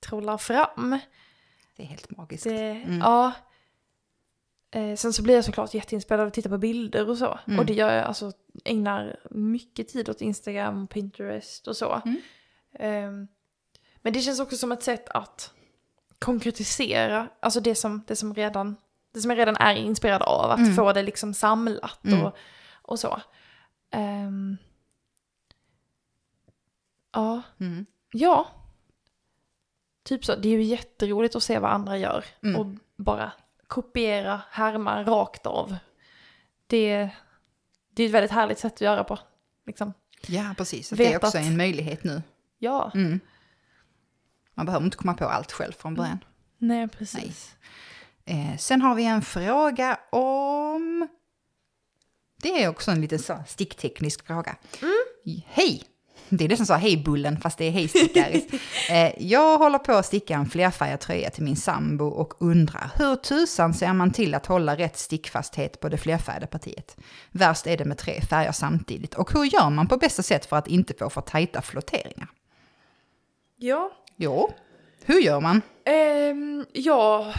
trollar fram. Det är helt magiskt. Det, Mm. Ja. Eh, sen så blir jag såklart jätteinspirerad av att titta på bilder och så. Mm. Och det gör jag, alltså ägnar mycket tid åt Instagram, Pinterest och så. Ehm, men det känns också som ett sätt att konkretisera, alltså det som, det som, redan, det som jag redan är inspirerad av, att Mm. få det liksom samlat Mm. och, och så. Ehm, ja, Mm. ja. Typ så, det är ju jätteroligt att se vad andra gör Mm. och bara kopiera, härma rakt av. Det, det är ett väldigt härligt sätt att göra på. Liksom. Ja, precis. Att det är också att- en möjlighet nu. Ja, Mm. Man behöver inte komma på allt själv från början. nej precis. Eh, sen har vi en fråga om... Det är också en liten så stickteknisk fråga. Hej! Det är det som sa hej bullen, fast det är hej stickaris. eh, jag håller på att sticka en flerfärgad tröja till min sambo och undrar hur tusan ser man till att hålla rätt stickfasthet på det flerfärgade partiet? Värst är det med tre färger samtidigt. Och hur gör man på bästa sätt för att inte få för tajta flotteringar? Ja, Jo, hur gör man? ehm, jag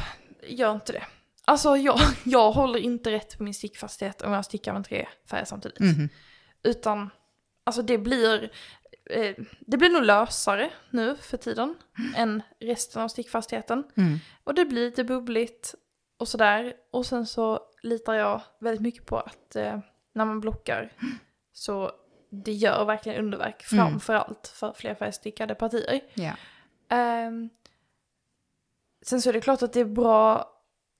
gör inte det. Alltså jag, jag håller inte rätt på min stickfasthet om jag stickar med tre färger samtidigt. Mhm. Utan, alltså det blir, eh, det blir nog lösare nu för tiden än resten av stickfastheten. Mm. Och det blir lite bubbligt och sådär. Och sen så litar jag väldigt mycket på att eh, när man blockar så det gör verkligen underverk Mm. framför allt för flerfärgstickade partier. Ja. Ehm, sen så är det klart att det är bra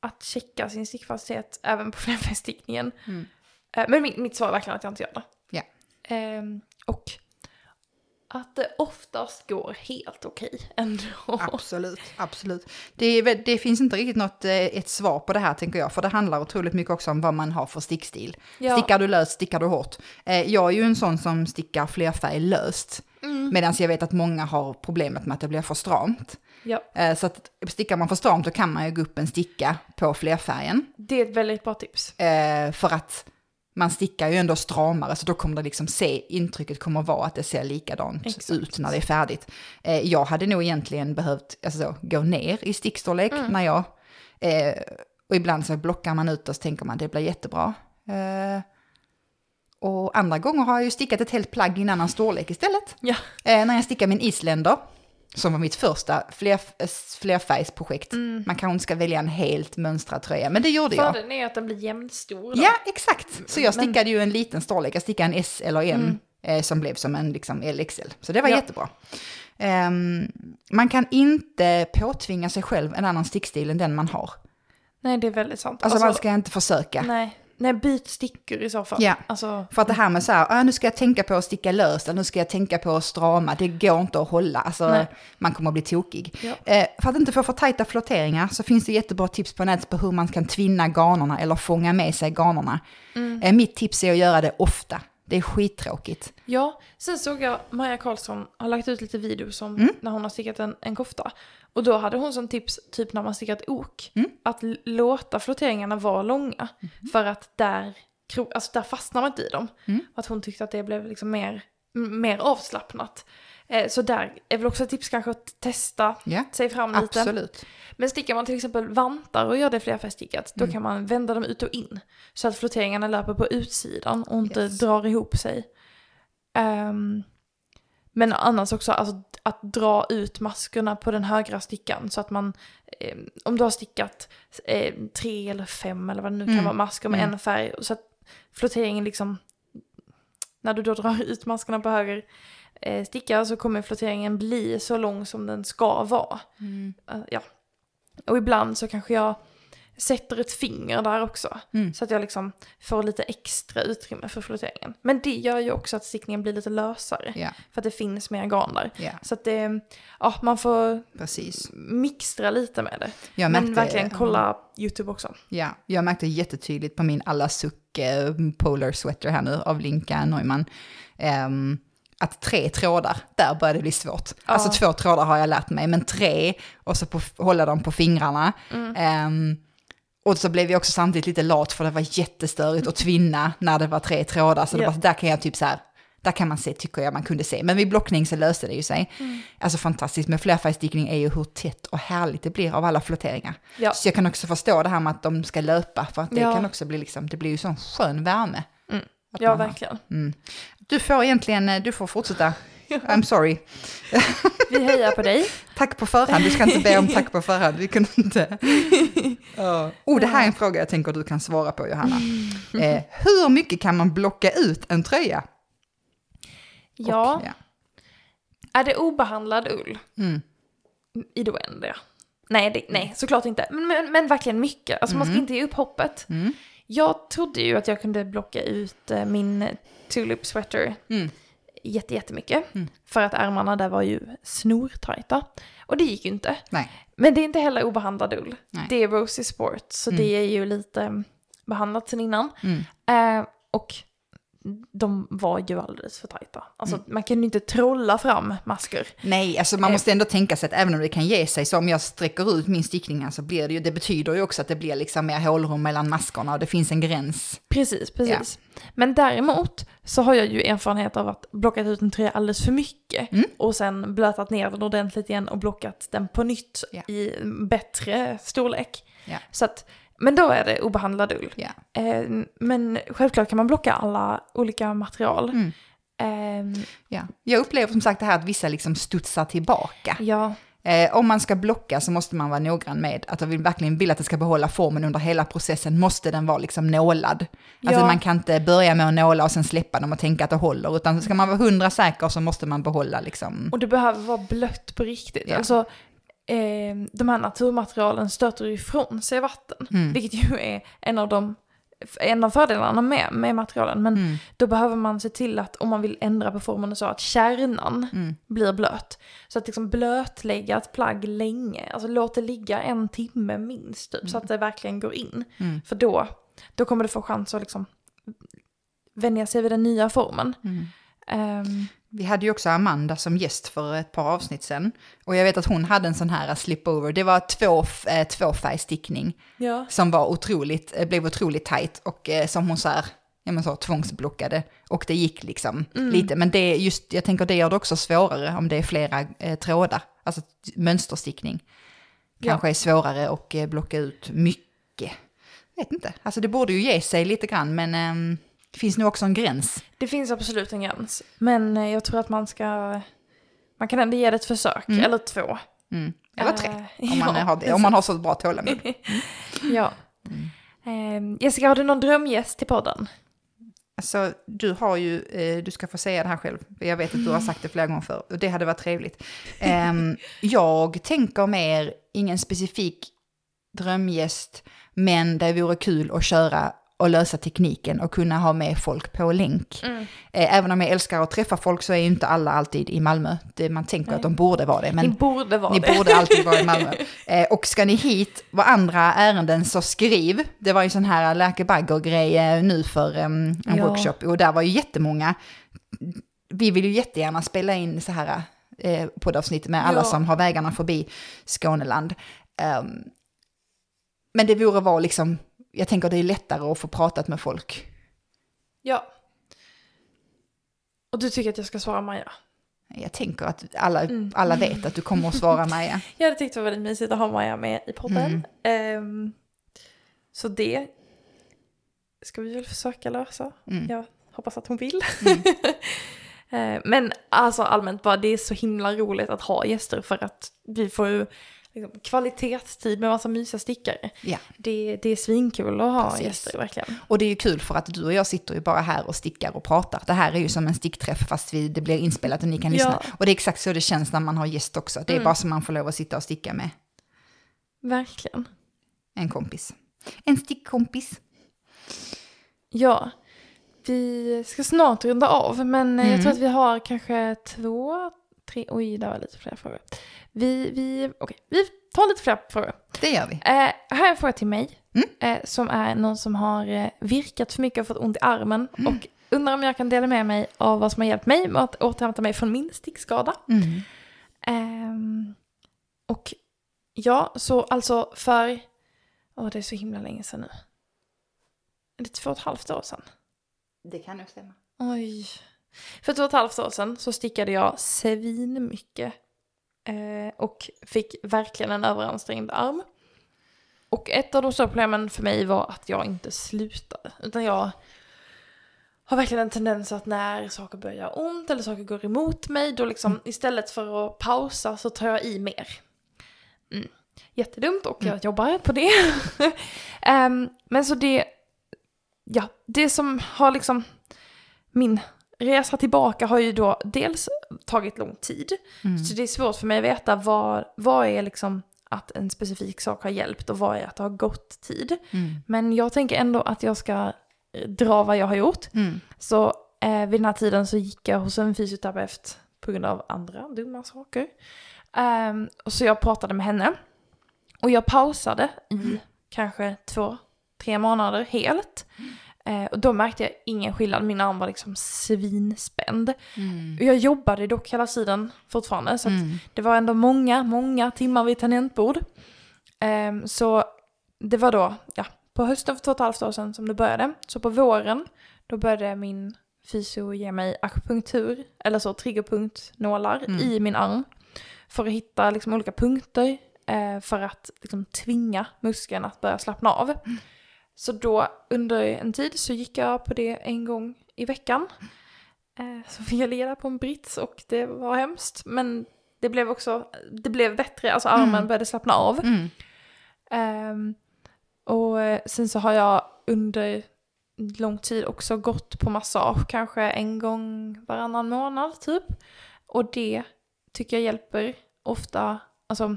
att checka sin stickfasthet även på flerfärgstickningen. Mm. Eh, men mitt, mitt svar är verkligen att jag inte gör det. Ja. Ehm, och att det oftast går helt okej ändå. Absolut, absolut. Det, det finns inte riktigt något, eh, ett svar på det här tänker jag, för det handlar otroligt mycket också om vad man har för stickstil. Ja. Stickar du löst, stickar du hårt. Eh, Jag är ju en sån som stickar flerfärg löst, Mm. medan jag vet att många har problemet med att det blir för stramt. Ja, Eh, Så att stickar man för stramt då kan man ju gå upp en sticka på flerfärgen, det är ett väldigt bra tips. eh, för att man stickar ju ändå stramare, så då kommer det liksom se, intrycket kommer vara att det ser likadant Exakt. ut när det är färdigt. Eh, jag hade nog egentligen behövt alltså så, gå ner i stickstorlek när jag, och ibland så blockar man ut och så tänker man det blir jättebra. Och andra gånger har jag ju stickat ett helt plagg i en annan storlek istället. Ja, när jag stickade min isländer, som var mitt första fler, eh, flerfärgsprojekt. Man kanske inte ska välja en helt mönstrad tröja, men det gjorde jag. fördelen är att den blir jämnstor. då. Ja, exakt. Så jag Men- stickade ju en liten storlek. Jag stickade en S eller M eh, som blev som en liksom LXL. Så det var Ja. jättebra. Ehm, man kan inte påtvinga sig själv en annan stickstil än den man har. Nej, det är väldigt sant. Alltså, man ska inte försöka. Nej, nej, byt stickor i så fall. Ja. Alltså, För att det här med så här, ah, nu ska jag tänka på att sticka löst, nu ska jag tänka på att strama, det går inte att hålla. Alltså, Nej. man kommer att bli tokig. Ja. Eh, för att inte få för tajta flotteringar så finns det jättebra tips på nätet på hur man kan tvinna garnerna eller fånga med sig garnerna. Mm. Eh, mitt tips är att göra det ofta. Det är skittråkigt. Ja, sen såg jag Maja Karlsson har lagt ut lite videos om Mm. när hon har stickat en, en kofta. Och då hade hon som tips, typ när man stickat ok, Mm. att låta flotteringarna vara långa. För att där, alltså där fastnar man inte i dem. Mm. Att hon tyckte att det blev liksom mer, mer avslappnat. Eh, så där är väl också ett tips kanske att testa Ja, sig fram lite. absolut. Men stickar man till exempel vantar och gör det flerfärgstickat, Mm. då kan man vända dem ut och in. Så att flotteringarna löper på utsidan och inte Yes. drar ihop sig. Ehm, men annars också alltså, att dra ut maskerna på den högra stickan så att man, eh, om du har stickat eh, tre eller fem eller vad det nu kan Mm. vara, masker med Mm. en färg, så att flotteringen liksom, när du då drar ut maskerna på höger eh, sticka så kommer flotteringen bli så lång som den ska vara. Mm. Eh, ja. Och ibland så kanske jag sätter ett finger där också. Mm. Så att jag liksom får lite extra utrymme för flotteringen. Men det gör ju också att stickningen blir lite lösare. Ja, För att det finns mer garn där. ja, Så att det, ja man får precis. mixtra lite med det. Jag Men märkte, verkligen kolla YouTube också. Ja, jag märkte jättetydligt på min alla suck eh, polar sweater här nu av Linka Neumann. ehm, att tre trådar, där började det bli svårt. Alltså två trådar har jag lärt mig, men tre, och så på, hålla dem på fingrarna. Mm. Ehm, och så blev jag också samtidigt lite lat för det var jättestörigt att tvinna när det var tre trådar. Så det Ja. var, där kan jag typ så här, där kan man se, tycker jag man kunde se. Men vid blockning så löste det ju sig. Mm. Alltså fantastiskt med flerfärgstickning är ju hur tätt och härligt det blir av alla flotteringar. Ja. Så jag kan också förstå det här med att de ska löpa, för att det Ja. kan också bli liksom, det blir ju sån skön värme. Mm. Ja, verkligen. Mm. Du får egentligen, eh, du får fortsätta. I'm sorry. Vi hejar på dig. Tack på förhand, du ska inte be om tack på förhand, vi kunde inte. Oh, det här är en fråga jag tänker du kan svara på Johanna. Eh, hur mycket kan man blocka ut en tröja? Ja, Och, ja. är det obehandlad ull Mm. i det oändliga? Nej, det, nej, såklart inte. Men, men, men verkligen mycket. Alltså man ska inte ge upp hoppet. Mm. Jag trodde ju att jag kunde blocka ut eh, min tulip sweater Mm. Jätte, jättemycket. Mm. För att ärmarna där var ju snortajta. Och det gick ju inte. Nej. Men det är inte heller obehandlad ull. Nej. Det är Rosy Sport, så Mm. det är ju lite behandlat sen innan. Mm. Eh, och de var ju alldeles för tajta. Alltså Mm. man kan ju inte trolla fram masker. Nej, alltså man måste ändå tänka sig att även om det kan ge sig, så om jag sträcker ut min stickning så blir det ju, det betyder ju också att det blir liksom mer hålrum mellan maskorna och det finns en gräns. Precis, precis. Men däremot så har jag ju erfarenhet av att blockat ut en tröja alldeles för mycket Mm. och sen blötat ner den ordentligt igen och blockat den på nytt Ja. i bättre storlek. Ja. Så att, men då är det obehandlad ull. Ja. Eh, men självklart kan man blocka alla olika material. Mm. Eh, Ja. Jag upplever som sagt det här att vissa liksom studsar tillbaka. ja, Eh, om man ska blocka så måste man vara noggrann med att jag vill, verkligen vill att det ska behålla formen under hela processen, måste den vara liksom nålad. Alltså Ja. man kan inte börja med att nåla och sen släppa dem och tänka att det håller, utan ska man vara hundra säker så måste man behålla liksom... och det behöver vara blött på riktigt. Ja. Alltså, eh, de här naturmaterialen stöter ifrån sig vatten. Mm. Vilket ju är en av de en av fördelarna med, med materialen. Men Mm. då behöver man se till att om man vill ändra på formen så att kärnan Mm. blir blöt. Så att liksom blötlägga ett plagg länge, alltså låt det ligga en timme minst typ, så att det verkligen går in. Mm. För då, då kommer det få chans att liksom vänja sig vid den nya formen. Mm. Vi hade ju också Amanda som gäst för ett par avsnitt sen. Och jag vet att hon hade en sån här slipover. Det var två, eh, tvåfärgstickning ja. som var otroligt, eh, blev otroligt tajt och eh, som hon så här, ja men så tvångsblockade. Och det gick liksom lite, men det just, jag tänker det gör det också svårare om det är flera eh, trådar. Alltså mönsterstickning kanske är svårare att eh, blocka ut mycket. Jag vet inte, alltså det borde ju ge sig lite grann, men ehm, det finns nog också en gräns. Det finns absolut en gräns. Men eh, jag tror att man ska, man kan ändå ge det ett försök, eller två. Mm. Eller tre, Eh, om man, ja, har det, om man har så bra tålamod. Ja. Ehm, Jessica, har du någon drömgäst till podden? Alltså, du har ju, eh, du ska få säga det här själv, jag vet att du har sagt det flera gånger förr, och det hade varit trevligt. Ehm, jag tänker mer, ingen specifik drömgäst, men det vore kul att köra och lösa tekniken och kunna ha med folk på länk. Mm. Eh, även om jag älskar att träffa folk så är ju inte alla alltid i Malmö. Man tänker Nej. att de borde vara det, men Ni borde vara ni det. borde alltid vara i Malmö. Eh, och ska ni hit vad andra ärenden så skriv. Det var ju sån här läkebagger-grej eh, nu för en Ja. workshop och där var ju jättemånga. Vi vill ju jättegärna spela in så här eh, poddavsnitt med alla Ja. som har vägarna förbi Skåneland. Ehm, men det vore vara liksom, jag tänker det är lättare att få pratat med folk. Ja. Och du tycker att jag ska svara Maja? Jag tänker att alla, Mm. alla vet att du kommer att svara Maja. Jag hade tyckt det var väldigt mysigt att ha Maja med i podden. Mm. Ehm, så det ska vi väl försöka lösa. Mm. Jag hoppas att hon vill. Mm. Eh, Men alltså allmänt bara, det är så himla roligt att ha gäster för att vi får ju liksom, kvalitetstid med massa mysiga stickare. Ja. Det, det är svinkul att ha Precis. gäster verkligen. Och det är ju kul för att du och jag sitter ju bara här och stickar och pratar. Det här är ju som en stickträff fast vi, det blir inspelat och ni kan lyssna. Ja. Och det är exakt så det känns när man har gäst också. Det är Mm. bara som man får lov att sitta och sticka med Verkligen. en kompis. En stickkompis. Ja, vi ska snart runda av, men eh, jag Mm. tror att vi har kanske två, tre, oj, det var lite fler frågor. Vi, vi, okej, vi tar lite fler frågor. Det gör vi. Eh, här är en fråga till mig, Mm. eh, som är någon som har eh, virkat för mycket och fått ont i armen Mm. och undrar om jag kan dela med mig av vad som har hjälpt mig med att återhämta mig från min stickskada. Mm. Ehm, och ja, så alltså för, åh det är så himla länge sedan nu. Är det två och ett halvt år sedan? Det kan nog stämma. Oj. För två och ett halvt år sedan så stickade jag svinmycket. Eh, och fick verkligen en överansträngd arm. Och ett av de stora problemen för mig var att jag inte slutade. Utan jag har verkligen en tendens att när saker börjar göra ont eller saker går emot mig, då liksom istället för att pausa så tar jag i mer. Mm. Jättedumt och jag jobbar på det. Ehm, men så det, ja, det som har liksom, min resa tillbaka har ju då dels tagit lång tid. Mm. Så det är svårt för mig att veta vad, vad är liksom att en specifik sak har hjälpt och vad är att det har gått tid. Mm. Men jag tänker ändå att jag ska eh, dra vad jag har gjort. Mm. Så eh, vid den här tiden så gick jag hos en fysioterapeut på grund av andra dumma saker. Och så jag pratade med henne. Och jag pausade i kanske två, tre månader helt. Eh, och då märkte jag ingen skillnad, min arm var liksom svinspänd. Mm. Jag jobbade dock hela tiden fortfarande, så Mm. det var ändå många, många timmar vid tangentbord. Ehm, så det var då, ja, på hösten för två och ett halvt år sedan som det började. Så på våren, då började min fysio ge mig akupunktur, eller så triggerpunktnålar Mm. i min arm. För att hitta liksom olika punkter, eh, för att liksom tvinga muskeln att börja slappna av. Så då under en tid så gick jag på det en gång i veckan. Eh, så fick jag leda på en brits och det var hemskt. Men det blev också, det blev bättre, alltså armen Mm. började slappna av. Mm. Ehm, och eh, sen så har jag under lång tid också gått på massage, kanske en gång varannan månad typ. Och det tycker jag hjälper ofta, alltså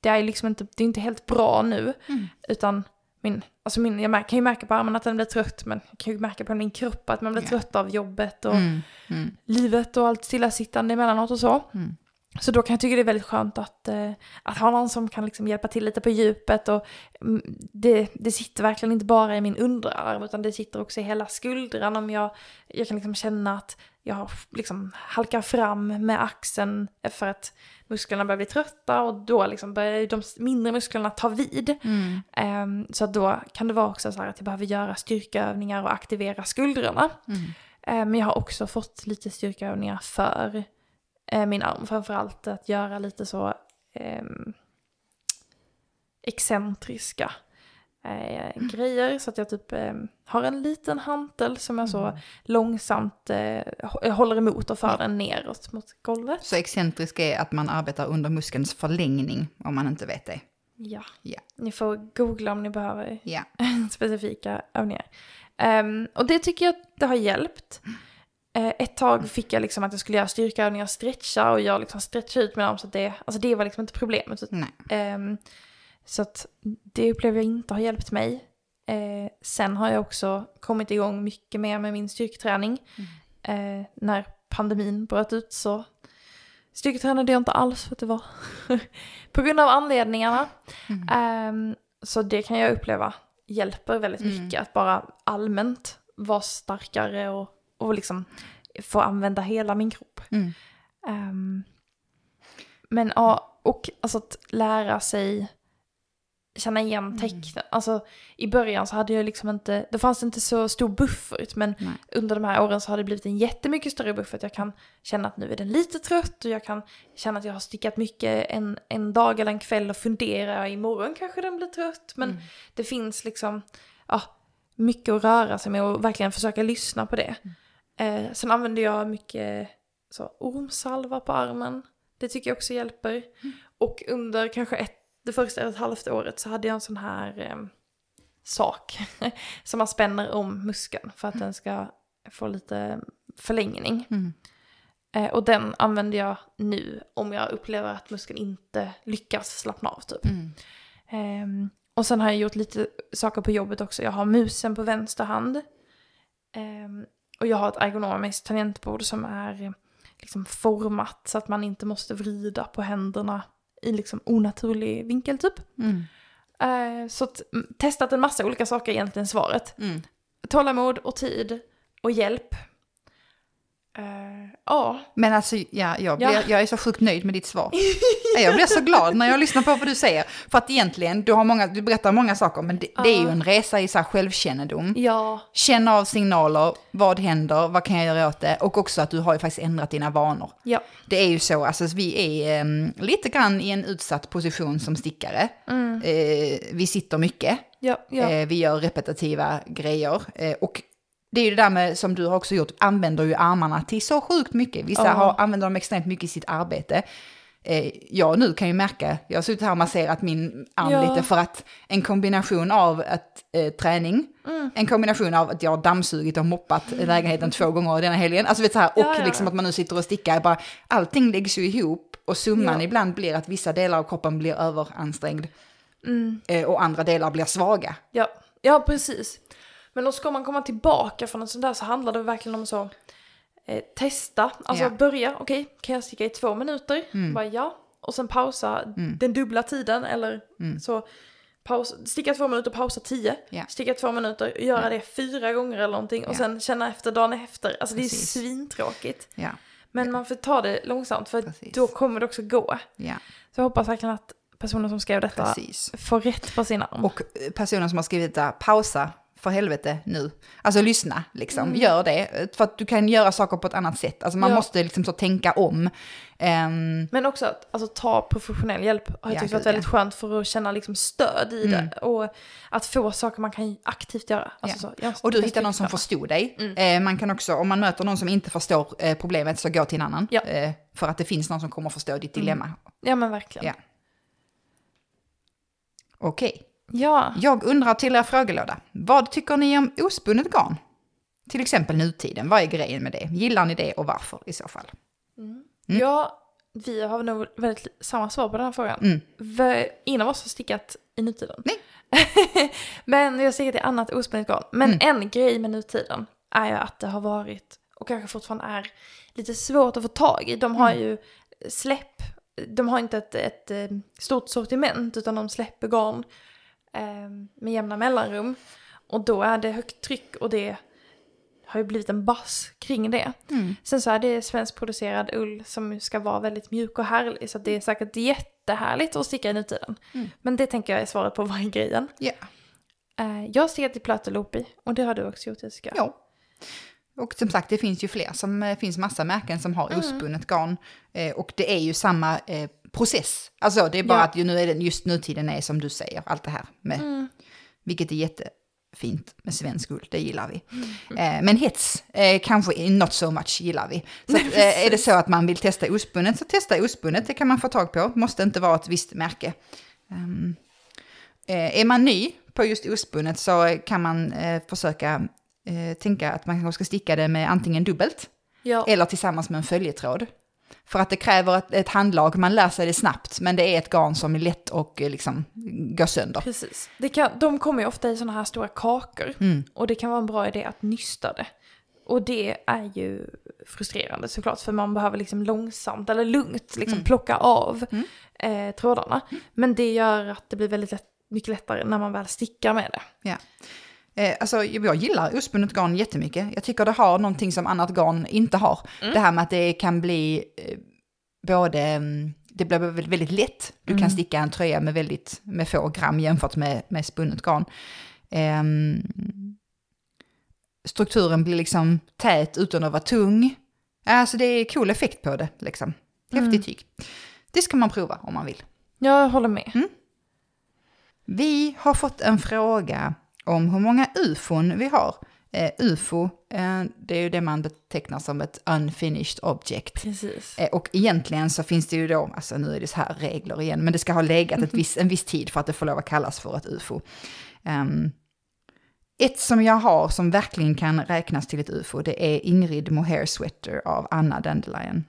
det är liksom inte, det är inte helt bra nu, Mm. utan min, alltså min, jag kan ju märka på armen att den blir trött, men jag kan ju märka på min kropp att man blir Ja. trött av jobbet och Mm. Mm. livet och allt stillasittande emellanåt och så. Mm. Så då kan jag tycka det är väldigt skönt att, eh, att ha någon som kan liksom hjälpa till lite på djupet. Och, mm, det, det sitter verkligen inte bara i min underarm utan det sitter också i hela skuldran. Om jag, jag kan liksom känna att jag liksom halkar fram med axeln för att musklerna börjar bli trötta och då liksom börjar de mindre musklerna ta vid. Mm. Ehm, så då kan det vara också så här att jag behöver göra styrkeövningar och aktivera skuldrorna. Mm. Eh, Men jag har också fått lite styrkeövningar för eh, min arm. Framförallt att göra lite så ehm, excentriska eh, grejer. Så att jag typ eh, har en liten hantel som jag så Mm. långsamt eh, hå- håller emot och för den neråt mot golvet. Så excentrisk är att man arbetar under muskelns förlängning, om man inte vet det. Ja. Ja. Ni får googla om ni behöver Ja. specifika övningar. Ehm, och det tycker jag att det har hjälpt. Eh, ett tag fick jag liksom att jag skulle göra styrkeövningar, stretcha och jag liksom stretchade ut min arm så att det, alltså det var liksom inte problemet. Ehm, så att det upplever jag inte har hjälpt mig. Eh, sen har jag också kommit igång mycket mer med min styrketräning. Eh, när pandemin bröt ut så styrketränade jag inte alls för att det var på grund av anledningarna. Mm. Ehm, så det kan jag uppleva hjälper väldigt Mm. mycket. Att bara allmänt vara starkare och, och liksom få använda hela min kropp. Mm. Ehm, men ja, och alltså att lära sig känna igen Mm. tecknen. Alltså i början så hade jag liksom inte, det fanns inte så stor buffert men Nej. under de här åren så har det blivit en jättemycket större buffert. Jag kan känna att nu är den lite trött och jag kan känna att jag har stickat mycket en, en dag eller en kväll och funderar imorgon kanske den blir trött. Men Mm. det finns liksom ja, mycket att röra sig med och verkligen försöka lyssna på det. Eh, sen använder jag mycket så, ormsalva på armen. Det tycker jag också hjälper. Och under kanske ett, det första ett halvt året så hade jag en sån här eh, sak som man spänner om muskeln för att den ska få lite förlängning. Mm. Eh, och den använder jag nu om jag upplever att muskeln inte lyckas slappna av typ. Mm. Ehm, Och sen har jag gjort lite saker på jobbet också. Jag har musen på vänster hand. Och jag har ett ergonomiskt tangentbord som är eh, liksom format så att man inte måste vrida på händerna i liksom onaturlig vinkel typ. Mm. Eh, så mm, testat en massa olika saker egentligen svaret. Mm. Tålamod och tid och hjälp. Eh, ja, Men alltså, ja, jag, blir, Ja. jag är så sjukt nöjd med ditt svar. jag blir så glad när jag lyssnar på vad du säger. För att egentligen, du, har många, du berättar många saker, men det, det är ju en resa i så här självkännedom. ja, Känna av signaler, vad händer, vad kan jag göra åt det? Och också att du har ju faktiskt ändrat dina vanor. ja. Det är ju så, alltså vi är em, lite grann i en utsatt position som stickare. Eh, vi sitter mycket, Ja, ja. eh, vi gör repetitiva grejer. Och det är ju det där med, som du har också gjort, använder ju armarna till så sjukt mycket. Vissa har, använder dem extremt mycket i sitt arbete. Eh, jag nu kan ju märka, jag har suttit här och masserat min arm Ja. lite för att en kombination av att, eh, träning, Mm. en kombination av att jag har dammsugit och moppat lägenheten två gånger denna helgen, alltså vet så här, och Ja, ja, liksom att man nu sitter och stickar, bara, allting läggs ju ihop och summan ibland blir att vissa delar av kroppen blir överansträngd Mm. eh, och andra delar blir svaga. Ja, ja precis. Men då ska man komma tillbaka från en sån där så handlar det verkligen om så eh, testa, alltså Ja. börja, okej, kan jag sticka i två minuter? Mm. Bara ja, och sen pausa den dubbla tiden eller Mm. så paus, sticka två minuter, pausa tio, Ja. sticka två minuter, göra det fyra gånger eller någonting och Ja. sen känna efter dagen efter. Alltså Precis. det är svintråkigt. Ja, Men man får ta det långsamt för Precis. då kommer det också gå. ja, Så jag hoppas verkligen att personen som skrev detta precis. får rätt på sin arm. Och eh, personen som har skrivit det, pausa för helvete nu. Alltså lyssna, liksom. Gör det. För att du kan göra saker på ett annat sätt. Alltså man Ja. måste liksom så tänka om. Ehm, Men också att alltså, ta professionell hjälp har jag Ja, tyckt varit väldigt ja. skönt för att känna liksom, stöd i Mm. det. Och att få saker man kan aktivt göra. Alltså, så, jag- och du hittar någon som förstod dig. Mm. Eh, man kan också, om man möter någon som inte förstår eh, problemet, så gå till en annan. Ja. Eh, för att det finns någon som kommer förstå ditt dilemma. Ja men verkligen. Ja. Okej. Ja. Jag undrar till er frågelåda. Vad tycker ni om ospunnet garn? Till exempel nutiden, vad är grejen med det? Gillar ni det och varför i så fall? Mm. ja, vi har nog väldigt samma svar på den här frågan. Mm. Ingen av oss har stickat i nutiden. Nej. men jag har stickat i annat ospunnet garn. Men Mm. en grej med nutiden är ju att det har varit, och kanske fortfarande är, lite svårt att få tag i. De har Mm. ju släpp, de har inte ett, ett eh, stort sortiment utan de släpper garn eh, med jämna mellanrum. Och då är det högt tryck och det har ju blivit en bass kring det. Mm. Sen så är det svenskproducerad ull som ska vara väldigt mjuk och härlig så det är säkert jättehärligt att sticka i nutiden. Mm. Men det tänker jag är svaret på vad är grejen. Eh, jag har stickat i plötelopi och det har du också gjort Jessica. Ja. Och som sagt, det finns ju fler. Som, eh, finns massa märken som har Mm. garn. Eh, och det är ju samma eh, process. Alltså det är bara Ja. att nu är det, just nutiden är som du säger, allt det här med. Mm. Vilket är jättefint med svensk ull, det gillar vi. Mm. Eh, men hets, eh, kanske not so much gillar vi. Så att, eh, är det så att man vill testa ospunnet så testa ospunnet, det kan man få tag på. Måste inte vara ett visst märke. Eh, är man ny på just ospunnet så kan man eh, försöka eh, tänka att man kanske ska sticka det med antingen dubbelt Ja. eller tillsammans med en följetråd. För att det kräver ett, ett handlag, man lär sig det snabbt, men det är ett garn som är lätt och eh, liksom går sönder. Precis. Det kan, de kommer ju ofta i sådana här stora kakor. Mm. Och det kan vara en bra idé att nysta det. Och det är ju frustrerande såklart, för man behöver liksom långsamt eller lugnt liksom Mm. plocka av Mm. eh, trådarna. Men det gör att det blir väldigt lätt, mycket lättare när man väl stickar med det. Ja. Eh, alltså, jag gillar ospunnet garn jättemycket. Jag tycker det har någonting som annat garn inte har. Mm. Det här med att det kan bli eh, både, mm, det blir väldigt, lätt. Du Mm. kan sticka en tröja med väldigt, med få gram jämfört med, med spunnet garn. Ehm, strukturen blir liksom tät utan att vara tung. Alltså det är cool effekt på det liksom. Häftig Mm. tyg. Det ska man prova om man vill. Jag håller med. Vi har fått en fråga om hur många ufon vi har. Eh, UFO, eh, det är ju det man betecknar som ett unfinished object. Eh, och egentligen så finns det ju då, alltså nu är det så här regler igen, men det ska ha legat ett viss, en viss tid för att det får lov att kallas för ett UFO. Ehm, ett som jag har som verkligen kan räknas till ett UFO, det är Ingrid Mohair Sweater av Anna Dandelion.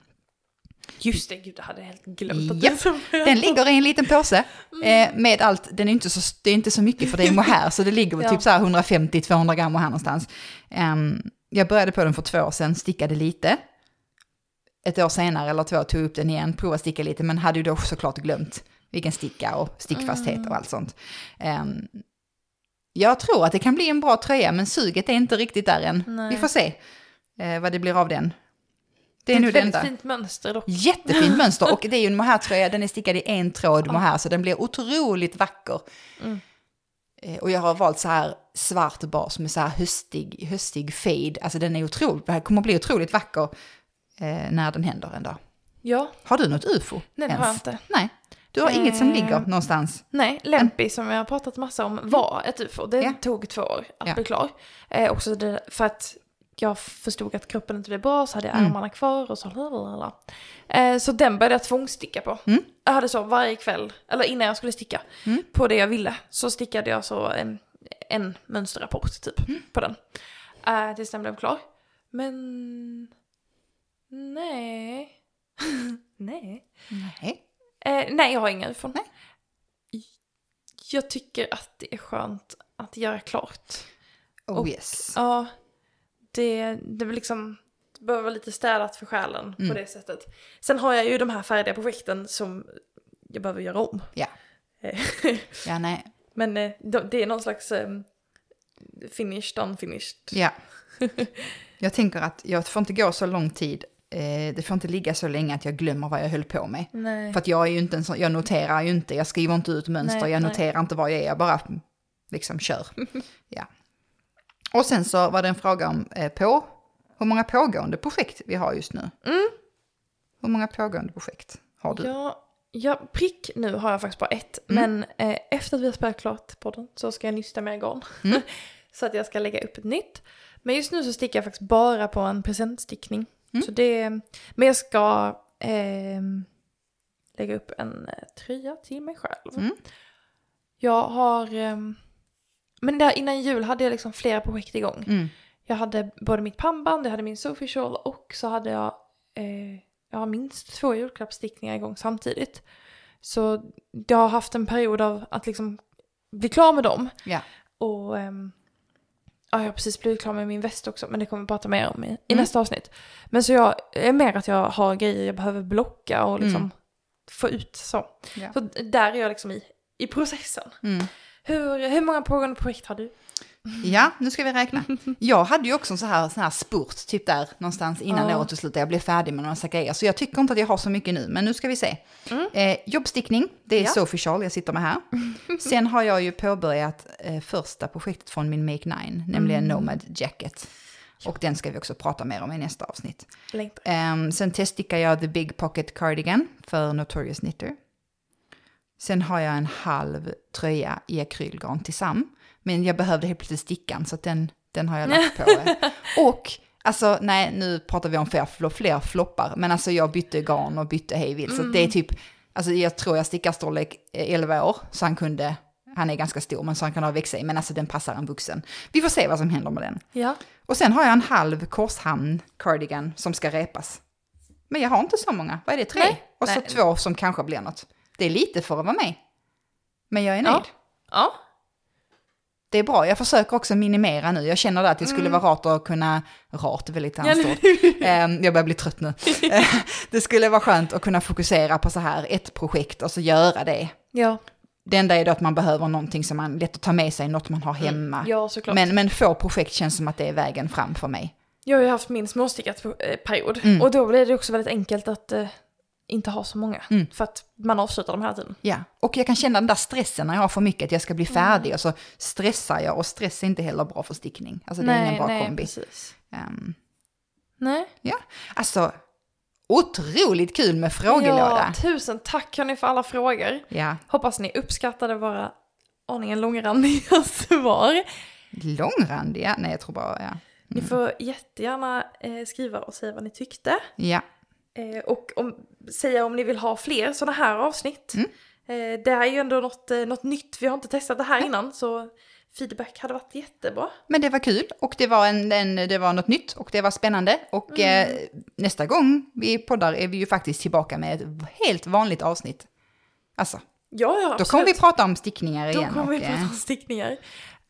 Just det, gud, jag hade helt glömt att är så. Den ligger i en liten påse eh, med allt, den är inte så, det är inte så mycket för det är mohair, så det ligger väl Ja. typ så här 150-200 gram mohair någonstans. Ehm, jag började på den för två år sedan, stickade lite. Ett år senare eller två tog upp den igen, provade att sticka lite, men hade ju då såklart glömt vilken sticka och stickfasthet och allt sånt. Ehm, jag tror att det kan bli en bra tröja, men suget är inte riktigt där än. Nej. Vi får se eh, vad det blir av den. Det är det väldigt enda. fint mönster dock. Jättefint mönster och det är ju en mohairtröja, den är stickad i en tråd mohair så den blir otroligt vacker. Mm. Eh, Och jag har valt så här svart bas med så här höstig, höstig fade. Alltså den är otroligt, det här kommer bli otroligt vacker eh, när den händer en dag. Ja, Har du något ufo? nej det har jag inte. Nej, du har inget som Eh, ligger någonstans. Nej, Lempi som jag har pratat massa om var ett ufo. Det Ja. tog två år att Ja. bli klar. Eh, också det, för att jag förstod att kroppen inte blev bra så hade jag Mm. armarna kvar och så lalalala. eh, Så den började jag tvångssticka på. Mm. Jag hade så varje kväll, eller innan jag skulle sticka, Mm. på det jag ville. Så stickade jag så en, en mönsterrapport typ Mm. på den. Eh, tills den blev klar. Men... Nej. nej. Nej. Eh, nej, jag har inga ufon. Nej. Jag tycker att det är skönt att göra klart. Oh Och- yes. Ja, det, det vill liksom det behöver vara lite städat för själen Mm. på det sättet. Sen har jag ju de här färdiga projekten som jag behöver göra om. Ja. Ja, nej. Men eh, de- det är någon slags um, finished, unfinished. Ja. Jag tänker att jag får inte gå så lång tid. Eh, det får inte ligga så länge att jag glömmer vad jag höll på med. Nej. För att jag är ju inte en sån, jag noterar ju inte, jag skriver inte ut mönster, Nej, jag nej. noterar inte vad jag är, jag bara liksom kör. ja. Och sen så var det en fråga om eh, på, hur många pågående projekt vi har just nu. Mm. Hur många pågående projekt har du? Ja, ja, prick nu har jag faktiskt bara ett. Men eh, efter att vi har spelat klart podden så ska jag nysta med garn. Mm. så att jag ska lägga upp ett nytt. Men just nu så stickar jag faktiskt bara på en presentstickning. Mm. Så det, men jag ska ehm, lägga upp en eh, tröja till mig själv. Mm. Jag har... men där innan jul hade jag liksom flera projekt igång. Mm. Jag hade både mitt pannband, jag hade min Sofieshawl och så hade jag, eh, jag har minst två julklappsstickningar igång samtidigt. Så jag har haft en period av att liksom bli klar med dem. Ja. Och ehm, ja, jag har precis blivit klar med min väst också, men det kommer vi prata mer om i, i Mm. nästa avsnitt. Men så jag är mer att jag har grejer jag behöver blocka och liksom Mm. få ut så. Ja. Så där är jag liksom i, i processen. Mm. Hur, hur många pågående projekt har du? Ja, nu ska vi räkna. Jag hade ju också en så här, sån här spurt, typ där någonstans innan Ja. året tog slut, där jag blev färdig med några massa grejer. Så jag tycker inte att jag har så mycket nu, men nu ska vi se. Mm. Eh, jobbstickning, det är Ja. Sophie Charles jag sitter med här. Sen har jag ju påbörjat eh, första projektet från min Make 9, nämligen Mm. Nomad Jacket. Och den ska vi också prata mer om i nästa avsnitt. Ehm, sen teststickar jag The Big Pocket Cardigan för Notorious Knitter. Sen har jag en halv tröja i akrylgarn till Sam. Men jag behövde helt plötsligt stickan så den, den har jag lagt på. Och, alltså nej nu pratar vi om fler, fl- fler floppar. Men alltså jag bytte garn och bytte hejvilt. Så att det är typ, alltså jag tror jag stickar storlek eh, 11 år. Så han kunde, han är ganska stor men så han kan ha växa i. Men alltså den passar en vuxen. Vi får se vad som händer med den. Ja. Och sen har jag en halv korshamn cardigan som ska repas. Men jag har inte så många. Vad är det? Tre? Nej, och så nej. två som kanske blir något. Det är lite för att vara med. Men jag är nöjd. Ja. Ja. Det är bra. Jag försöker också minimera nu. Jag känner att det skulle Mm. vara rart att kunna... Rart är väldigt anstort. Ehm, jag börjar bli trött nu. Det skulle vara skönt att kunna fokusera på så här ett projekt och så göra det. Ja. Det enda är då att man behöver någonting som man lätt att ta med sig, något man har hemma. Mm. Ja, såklart. Men, men få projekt känns som att det är vägen fram för mig. Jag har ju haft min småstickat eh, period. Mm. Och då blir det också väldigt enkelt att eh, inte ha så många. Mm. För att man avslutar dem hela tiden. Ja, och jag kan känna den där stressen när jag har för mycket, att jag ska bli färdig och så stressar jag och stress är inte heller bra för stickning. Alltså det är ingen bra nej, kombi. precis. Ehm, Nej. alltså, otroligt kul med frågelåda. Ja, tusen tack hörni för alla frågor. Ja, Hoppas ni uppskattade våra aningen långrandiga svar. långrandiga, nej jag tror bara, ja. Ni får jättegärna eh, skriva och säga vad ni tyckte. Ja, Eh, och om, säga om ni vill ha fler sådana här avsnitt. Mm. Eh, det här är ju ändå något, eh, något nytt, vi har inte testat det här innan. Så feedback hade varit jättebra. Men det var kul och det var, en, en, det var något nytt och det var spännande. Och eh, nästa gång vi poddar är vi ju faktiskt tillbaka med ett helt vanligt avsnitt. Alltså, Ja, ja, då absolut. kommer vi prata om stickningar Då igen. kommer vi och, prata eh, om stickningar.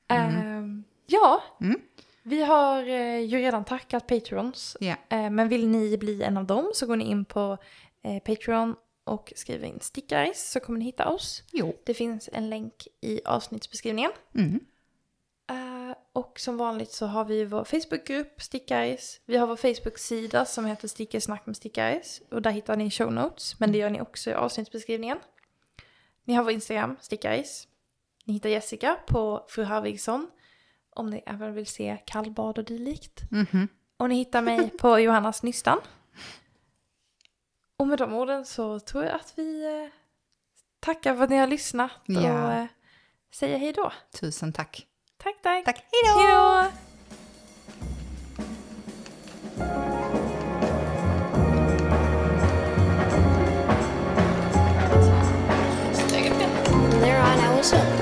Ehm, ja, Mm. Vi har eh, ju redan tackat Patrons. Ja. Eh, men vill ni bli en av dem så går ni in på eh, Patreon och skriver in Stickaris så kommer ni hitta oss. Jo. Det finns en länk i avsnittsbeskrivningen. Mm. Eh, och som vanligt så har vi vår Facebookgrupp Stickaris. Vi har vår Facebook-sida som heter Stickarsnack med Stickaris. Och där hittar ni show notes, men det gör ni också i avsnittsbeskrivningen. Ni har vår Instagram, Stickaris. Ni hittar Jessica på Fru Harvigsson om ni även vill se kallbad och dylikt. Mm -hmm. Och ni hittar mig på Johannas Nystan. Och med de orden så tror jag att vi eh, tackar för att ni har lyssnat och eh, säger hej då. Tusen tack. Tack, tack. Tack, hej då. They're on our.